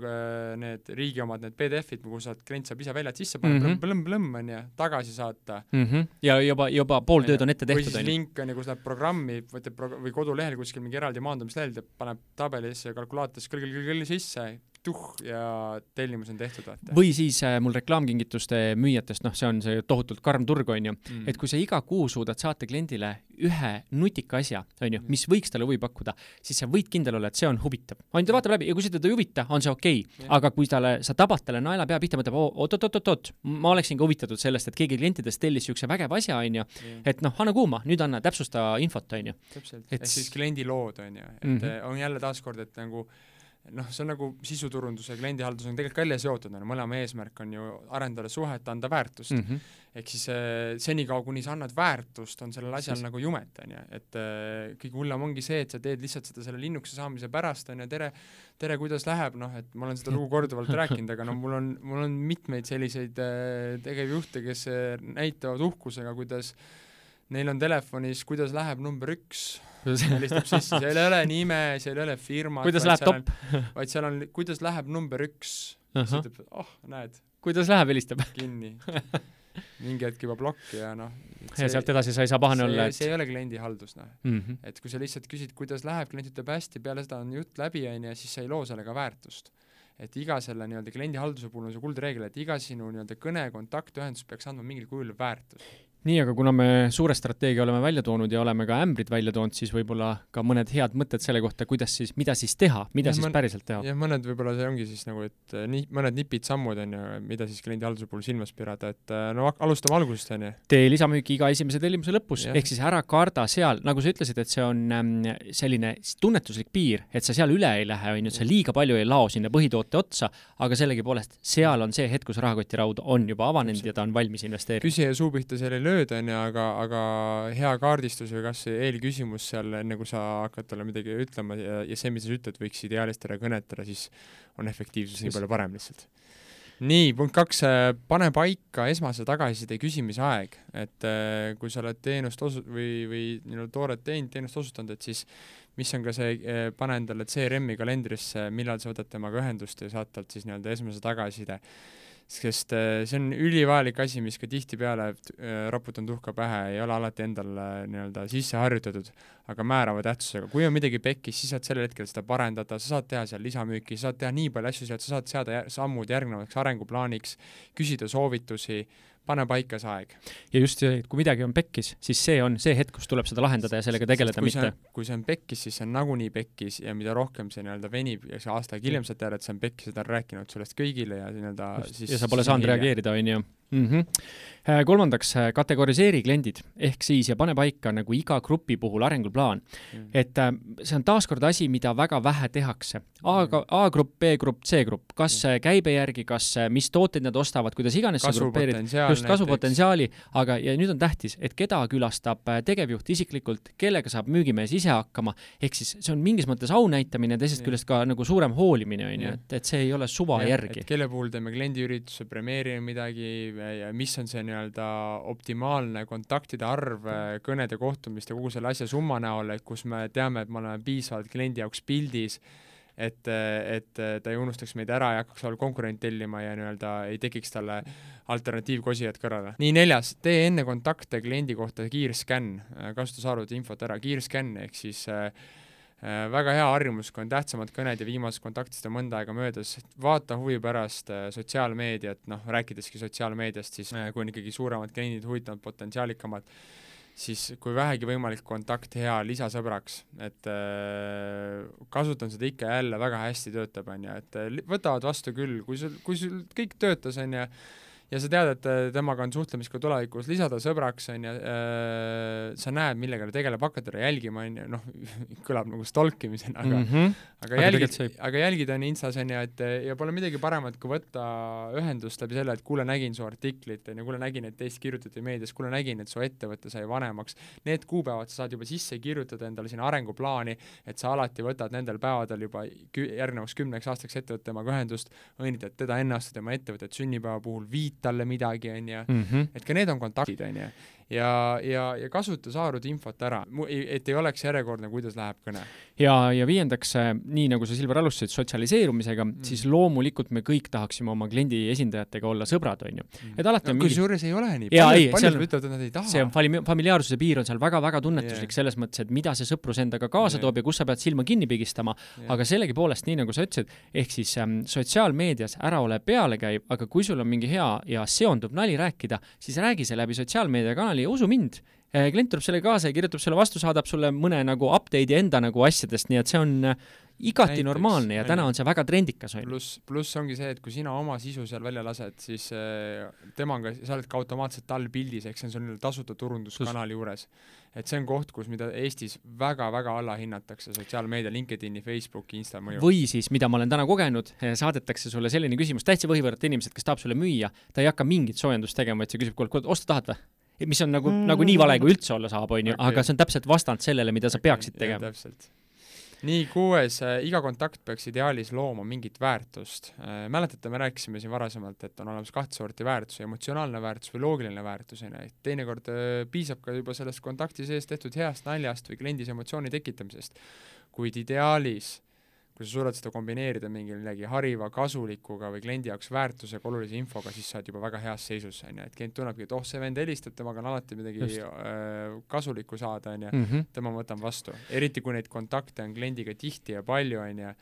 need riigi omad, need PDF-id, kuhu saad, klient saab ise väljad sisse panna mm -hmm., plõmm-plõmm, on ju, tagasi saata mm. -hmm. ja juba, juba pool tööd on ette tehtud, või siis link on ju, kus läheb programmi, võtab pro-, või kodulehel kuskil mingi eraldi maandamislehel, paneb tabelisse, kalkulaatorisse kõll-kõll-kõll sisse, tuh ja tellimus on tehtud, vaata. või siis äh, mul reklaamkingituste müüjatest, noh, see on see tohutult karm turg, on ju mm., et kui sa iga kuu suudad saata kliendile ühe nutika asja, on ju, mis võiks talle huvi pakkuda, siis sa võid kindel olla, et see on huvitav. ainult ta vaatab läbi ja kui see teda ei huvita, on see okei okay. Yeah., aga kui talle, sa tabad talle naela pea pihta, mõtleb oot-oot-oot-oot, ma oleksin ka huvitatud sellest, et keegi klientidest tellis niisuguse vägeva asja, on ju, et noh, anna kuuma, nüüd anna, täpsusta infot, on ju. täpselt, ehk siis kliendi lood, on ju, et mm -hmm. on jälle taaskord, et nagu noh, see on nagu sisuturundus ja kliendihaldus on tegelikult välja seotud, on ju, mõlema eesmärk on ju arendada suhet, anda väärtust mm. -hmm. ehk siis äh, senikaua, kuni sa annad väärtust, on sellel asjal siis... nagu jumet, on ju, et äh, kõige hullem ongi see, et sa teed lihtsalt seda selle linnukese saamise pärast, on ju, tere, tere, kuidas läheb, noh, et ma olen seda lugu korduvalt rääkinud, aga no mul on, mul on mitmeid selliseid äh, tegevjuhte, kes näitavad uhkusega, kuidas neil on telefonis, kuidas läheb number üks helistab sisse, seal ei ole nime, seal ei ole firmat, kuidas läheb top? vaid seal on, kuidas läheb number üks uh, -huh. siis ütleb, oh, näed. kuidas läheb, helistab kinni mingi hetk juba plokki ja noh. ja sealt edasi sa ei saa pahane olla, et see ei ole kliendihaldus, noh mm -hmm.. et kui sa lihtsalt küsid, kuidas läheb, klient ütleb hästi, peale seda on jutt läbi, on ju, siis sa ei loo sellega väärtust. et iga selle nii-öelda kliendihalduse puhul on see kuldreegel, et iga sinu nii-öelda kõne, kontakt, ühendus peaks andma mingil kujul väärtust nii, aga kuna me suure strateegia oleme välja toonud ja oleme ka ämbrid välja toonud, siis võib-olla ka mõned head mõtted selle kohta, kuidas siis, mida siis teha, mida ja siis mõn, päriselt teha? jah, mõned võib-olla see ongi siis nagu, et eh, nii, mõned nipid, sammud, on ju, mida siis kliendihalduse puhul silmas pidada, et eh, no alustame algusest, on ju. tee lisamüüki iga esimese tellimuse lõpus, ehk siis ära karda seal, nagu sa ütlesid, et see on ähm, selline tunnetuslik piir, et sa seal üle ei lähe, on ju, et sa liiga palju ei lao sinna põhitoote otsa, aga sellegipoolest, seal on see hetk, kus rahakotiraud on juba avanenud ja ta on valmis investeerima. küsija suu pihta seal ei lööda, on ju, aga aga hea kaardistus või kas eelküsimus seal, enne kui sa hakkad talle midagi ütlema ja, ja see, mida sa ütled, võiks idealistada ja kõnetada, siis on efektiivsus nii palju parem lihtsalt. nii, punkt kaks, äh, pane paika esmase tagasiside küsimise aeg, et äh, kui sa oled teenust osu- või, või nii-öelda tooret teinud, teenust osutanud, et siis mis on ka see, äh, pane endale CRM-i kalendrisse, millal sa võtad temaga ühendust ja saad talt siis nii-öelda esmase tagasiside sest äh, see on ülivajalik asi, mis ka tihtipeale äh, raputan tuhka pähe, ei ole alati endal nii-öelda sisse harjutatud, aga määrava tähtsusega. kui on midagi pekkis, siis saad sellel hetkel seda parendada, sa saad teha seal lisamüüki, sa saad teha nii palju asju sealt, sa saad seada sammud järgnevaks arenguplaaniks, küsida soovitusi, pane paika see aeg. ja just see, et kui midagi on pekkis, siis see on see hetk, kus tuleb seda lahendada ja sellega tegeleda, mitte kui see on pekkis, siis see on nagunii pekkis ja mida rohkem see nii-öelda venib ja see aasta aega hiljem sa tead, et see on pekkis ja ta on rääkinud sellest kõigile ja nii-öelda siis ja sa pole saanud reageerida, on ju mm. -hmm. kolmandaks, äh, kategoriseeri kliendid, ehk siis ja pane paika nagu iga grupi puhul arenguplaan mm. -hmm. et äh, see on taaskord asi, mida väga vähe tehakse. A, mhm. A-grupp, B-grupp, C-grupp, kas mm -hmm. käibe järgi, kas, mis tooteid nad ostavad, kuidas iganes sa grupeerid, just kasvupotentsiaali, aga, ja nüüd on tähtis, et keda külastab tegevjuht isiklikult, kellega saab müügimees ise hakkama, ehk siis see on mingis mõttes au näitamine, teisest küljest ka nagu suurem hoolimine, on ju, et, et see ei ole suva ja, järgi. kelle puhul teeme kliendiürituse, premeerime midagi, mis on see nii-öelda optimaalne kontaktide arv kõnede, kohtumiste, kogu selle asja summa näol, et kus me teame, et me oleme piisavalt kliendi jaoks pildis, et, et ta ei unustaks meid ära, ei hakkaks olla konkurent tellima ja nii-öelda ei tekiks talle alternatiivkosijad kõrvale. nii, neljas, tee enne kontakte kliendi kohta kiirskänn, kasuta saarude infot ära, kiirskänn ehk siis äh, Äh, väga hea harjumus, kui on tähtsamad kõned ja viimasest kontaktist on mõnda aega möödas, vaata huvi pärast äh, sotsiaalmeediat, noh, rääkideski sotsiaalmeediast, siis äh, kui on ikkagi suuremad kliendid, huvitavamad, potentsiaalikamad, siis kui vähegi võimalik, kontakt hea lisasõbraks, et äh, kasutan seda ikka ja jälle, väga hästi töötab, on ju, et võtavad vastu küll, kui sul, kui sul kõik töötas, on ju, ja sa tead, et äh, temaga on suhtlemist ka tulevikus, lisada sõbraks, on ju äh,, sa näed, millega ta tegeleb, hakkad teda jälgima, on ju, noh, (laughs) kõlab nagu stalkimisena, aga mm -hmm. aga, aga jälgid, aga jälgid on Instas, on ju, et ja pole midagi paremat, kui võtta ühendust läbi selle, et kuule, nägin su artiklit, on ju, kuule, nägin, et teist kirjutati meedias, kuule, nägin, et su ettevõte sai vanemaks, need kuupäevad sa saad juba sisse kirjutada endale sinna arenguplaani, et sa alati võtad nendel päevadel juba kü-, järgnevaks kümneks aastaks ettevõtte temaga ühendust, õnnitled teda enne aasta tema ettevõtet sünnipäeva puhul, viit talle midagi, on ju, mhm. et ka need on kontaktid, on ju ja, ja, ja kasuta saadud infot ära, et ei oleks järjekordne, kuidas läheb kõne. ja, ja viiendaks, äh, nii nagu sa, Silver, alustasid sotsialiseerumisega mm., siis loomulikult me kõik tahaksime oma kliendi esindajatega olla sõbrad, on ju. Mm. et alati no, on kusjuures mingi... ei ole nii, paljud, paljud ütlevad, et nad ei taha. see on fami-, familiaarsuse piir on seal väga-väga tunnetuslik yeah. selles mõttes, et mida see sõprus endaga kaasa yeah. toob ja kus sa pead silma kinni pigistama yeah., aga sellegipoolest, nii nagu sa ütlesid, ehk siis ähm, sotsiaalmeedias ära ole pealekäiv, aga kui sul on mingi hea ja seonduv nali rääkida, siis räägi see läbi sotsiaalmeediakanali oli usu mind, eh, klient tuleb sellega kaasa ja kirjutab sulle vastu, saadab sulle mõne nagu update'i enda nagu asjadest, nii et see on eh, igati Näiteks, normaalne ja täna on see väga trendikas, on ju. pluss, pluss ongi see, et kui sina oma sisu seal välja lased, siis äh, temaga, sa oled ka automaatselt tal pildis, ehk see on sul tasuta turunduskanali juures. et see on koht, kus, mida Eestis väga-väga allahinnatakse, sotsiaalmeedia, LinkedIni, Facebooki, Insta mõju. või siis, mida ma olen täna kogenud, saadetakse sulle selline küsimus, täitsa võhivõrrad inimesed, kes tahab sulle müüa, ta ei hakka mingit soojendust tegema, vaid see küsib, kuule, kuule, osta tahad või? Mis on nagu mm., nagu nii vale, kui üldse olla saab, on ju, aga see on täpselt vastand sellele, mida sa peaksid tegema. täpselt nii, kuues äh,, iga kontakt peaks ideaalis looma mingit väärtust äh,. mäletate, me rääkisime siin varasemalt, et on olemas kahte sorti väärtusi, emotsionaalne väärtus või loogiline väärtus, on ju, et teinekord äh, piisab ka juba sellest kontakti sees tehtud heast naljast või kliendis emotsiooni tekitamisest. kuid ideaalis kui sa suudad seda kombineerida mingi millegi hariva, kasulikuga või kliendi jaoks väärtusega, olulise infoga, siis sa oled juba väga heas seisus, on ju, et klient tunnebki, et oh, see vend helistab, temaga on alati midagi äh, kasulikku saada, on ju, mhm. tema ma võtan vastu. eriti, kui neid kontakte on kliendiga tihti ja palju, on ju,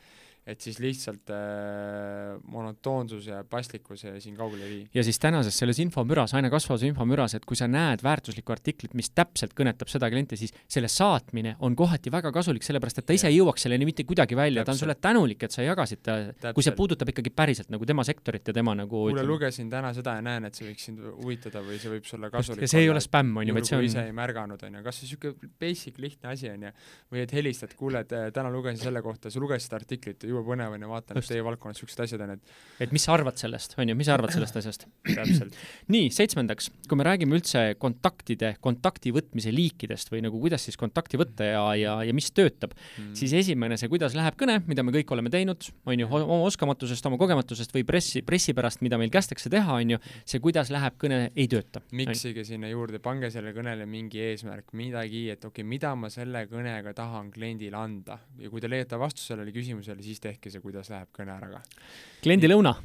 et siis lihtsalt äh, monotoonsus ja paslikkus siin kaugele ei vii. ja siis tänases selles infomüras, aina kasvavas infomüras, et kui sa näed väärtuslikku artiklit, mis täpselt kõnetab seda klienti, siis selle saatmine on kohati väga kasulik, sellepärast et ta ise ei jõuaks selleni mitte kuidagi välja, ta on sulle tänulik, et sa jagasid ta, kui see puudutab ikkagi päriselt nagu tema sektorit ja tema nagu kuule, lugesin täna seda ja näen, et see võiks sind huvitada või see võib sulle kasulik ja see ei ole spämm, on ju, vaid see on ise ei märganud, on ju, kas või niisugune basic lihtne asi, on ju, või et helistad, kuule, et äh, täna lugesin selle kohta, sa lugesid artiklit, jube põnev on ju, vaatan, et teie valdkonnas niisugused asjad on, et et mis sa arvad sellest, on ju, mis sa arvad sellest asjast? täpselt. nii, seitsmendaks, kui me räägime üldse kontaktide, kontakti võtmise liikidest või nagu kuidas siis kontakti võtta ja, ja, ja mis töötab mm., siis esimene, see kuidas läheb kõne, mida me kõik oleme teinud, on ju, oma oskamatusest, oma kogematustest või pressi, pressi pärast, mida meil kästakse teha, on ju, see, kuidas läheb kõne, ei tööta. miksige sinna juurde, pange sellele kõnele mingi eesmärk, midagi, et okei okay,, mida ma selle kõnega tahan kliendile anda ja kui te leiate vastuse sellele küsimusele, siis tehke see, kuidas läheb läheb kõne ära ka. kliendilõuna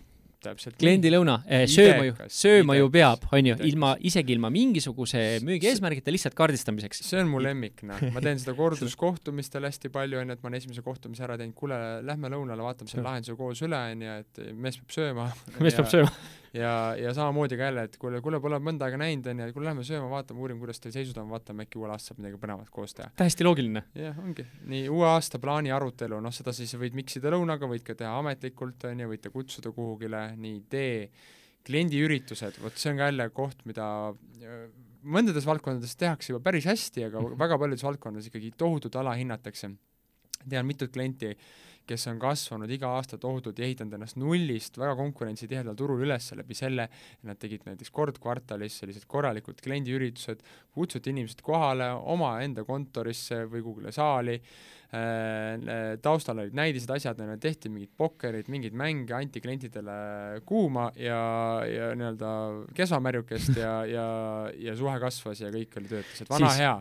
kliendilõuna, eh, sööma ju, sööma ju peab, on ju, ilma, isegi ilma mingisuguse müügi eesmärgita, lihtsalt kaardistamiseks. see on mu lemmik, noh, (laughs) ma teen seda korduskohtumistel hästi palju, on ju, et ma olen esimese kohtumise ära teinud, kuule, lähme lõunale, vaatame selle lahenduse koos üle, on ju, et mees peab sööma. mees peab sööma ja, ja samamoodi ka jälle, et kuule, kuule, pole mõnda aega näinud, on ju, et kuule, lähme sööma, vaatame, uurime, kuidas teil seisud on, vaatame, äkki uuel aastal saab midagi põnevat koos teha. täiesti loogiline. jah, ongi. nii, uue aasta plaani arutelu, noh, seda siis võid miksida lõunaga, võid ka teha ametlikult, on ju, võite kutsuda kuhugile, nii, tee kliendiüritused, vot see on ka jälle koht, mida mõndades valdkondades tehakse juba päris hästi, aga (laughs) väga paljudes valdkondades ikkagi tohutult alahinnatakse. tean mitut klienti, kes on kasvanud iga aasta tohutult ja ehitanud ennast nullist väga konkurentsitihedal turul üles läbi selle, et nad tegid näiteks kord kvartalis sellised korralikud kliendiüritused, kutsuti inimesed kohale omaenda kontorisse või kuhugile saali, taustal olid näidised asjad, tehti mingid pokkerid, mingeid mänge, anti klientidele kuuma ja, ja nii-öelda kesvamärjukest ja, ja, ja suhe kasvas ja kõik oli töötas, et vana siis, hea.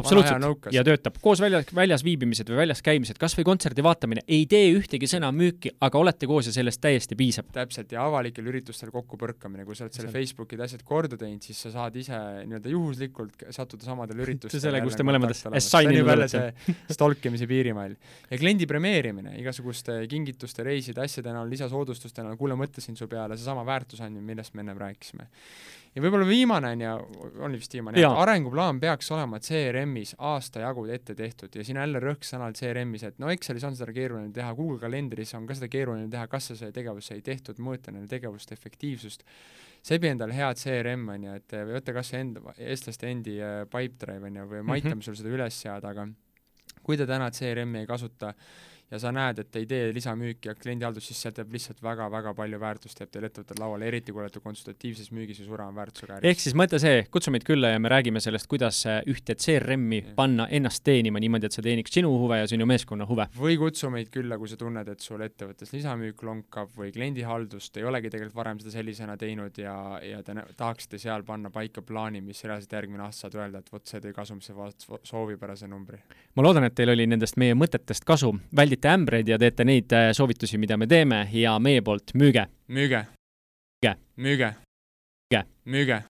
absoluutselt, ja töötab. koos väljas, väljas viibimised või väljas käimised, kas või kontserdi vaatamine, ei tee ühtegi sõna müüki, aga olete koos ja sellest täiesti piisab. täpselt, ja avalikel üritustel kokkupõrkamine, kui sa oled selle Facebookid asjad korda teinud, siis sa saad ise nii-öelda juhuslikult sattuda samadele (laughs) üritustele. selle, kus te mõlemad assigne'inud olete. stalkimise piir piirimail. ja kliendi premeerimine igasuguste kingituste, reiside, asjade näol, lisasoodustuste näol, kuule, mõtlesin su peale, seesama väärtusandmine, millest me ennem rääkisime. ja võib-olla viimane on ja, oli vist viimane, arenguplaan peaks olema CRM-is aasta jagu ette tehtud ja siin jälle rõhk sõnal CRM-is, et no Excelis on seda keeruline teha, Google kalendris on ka seda keeruline teha, kas see tegevus sai tehtud, mõõta nende tegevuste efektiivsust sebi endale hea CRM, on ju, et võta kas või enda, eestlaste endi äh, Pipedrive, on ju, või me aitame mm -hmm. sul seda üles seada, aga kui te täna CRM-i ei kasuta ja sa näed, et ei tee lisamüüki ja kliendihaldus, siis sealt jääb lihtsalt väga-väga palju väärtust, jääb teil ettevõttel lauale, eriti kui olete konsultatiivses müügis või suurema väärtusega äris. ehk siis mõte see, kutsu meid külla ja me räägime sellest, kuidas ühte CRM-i panna ennast teenima niimoodi, et see teeniks sinu huve ja sinu meeskonna huve. või kutsu meid külla, kui sa tunned, et sul ettevõttes lisamüük lonkab või kliendihaldust ei olegi tegelikult varem seda sellisena teinud ja, ja te tahaksite seal panna paika plaani, mis reaalselt järgmine aasta saad öelda, et vot see tõi kasumisse soovipärase numbri. ma loodan, et teil oli nendest meie mõtetest kasu, väldite hoiate ämbreid ja teete neid äh, soovitusi, mida me teeme ja meie poolt müüge. müüge. müüge. müüge. müüge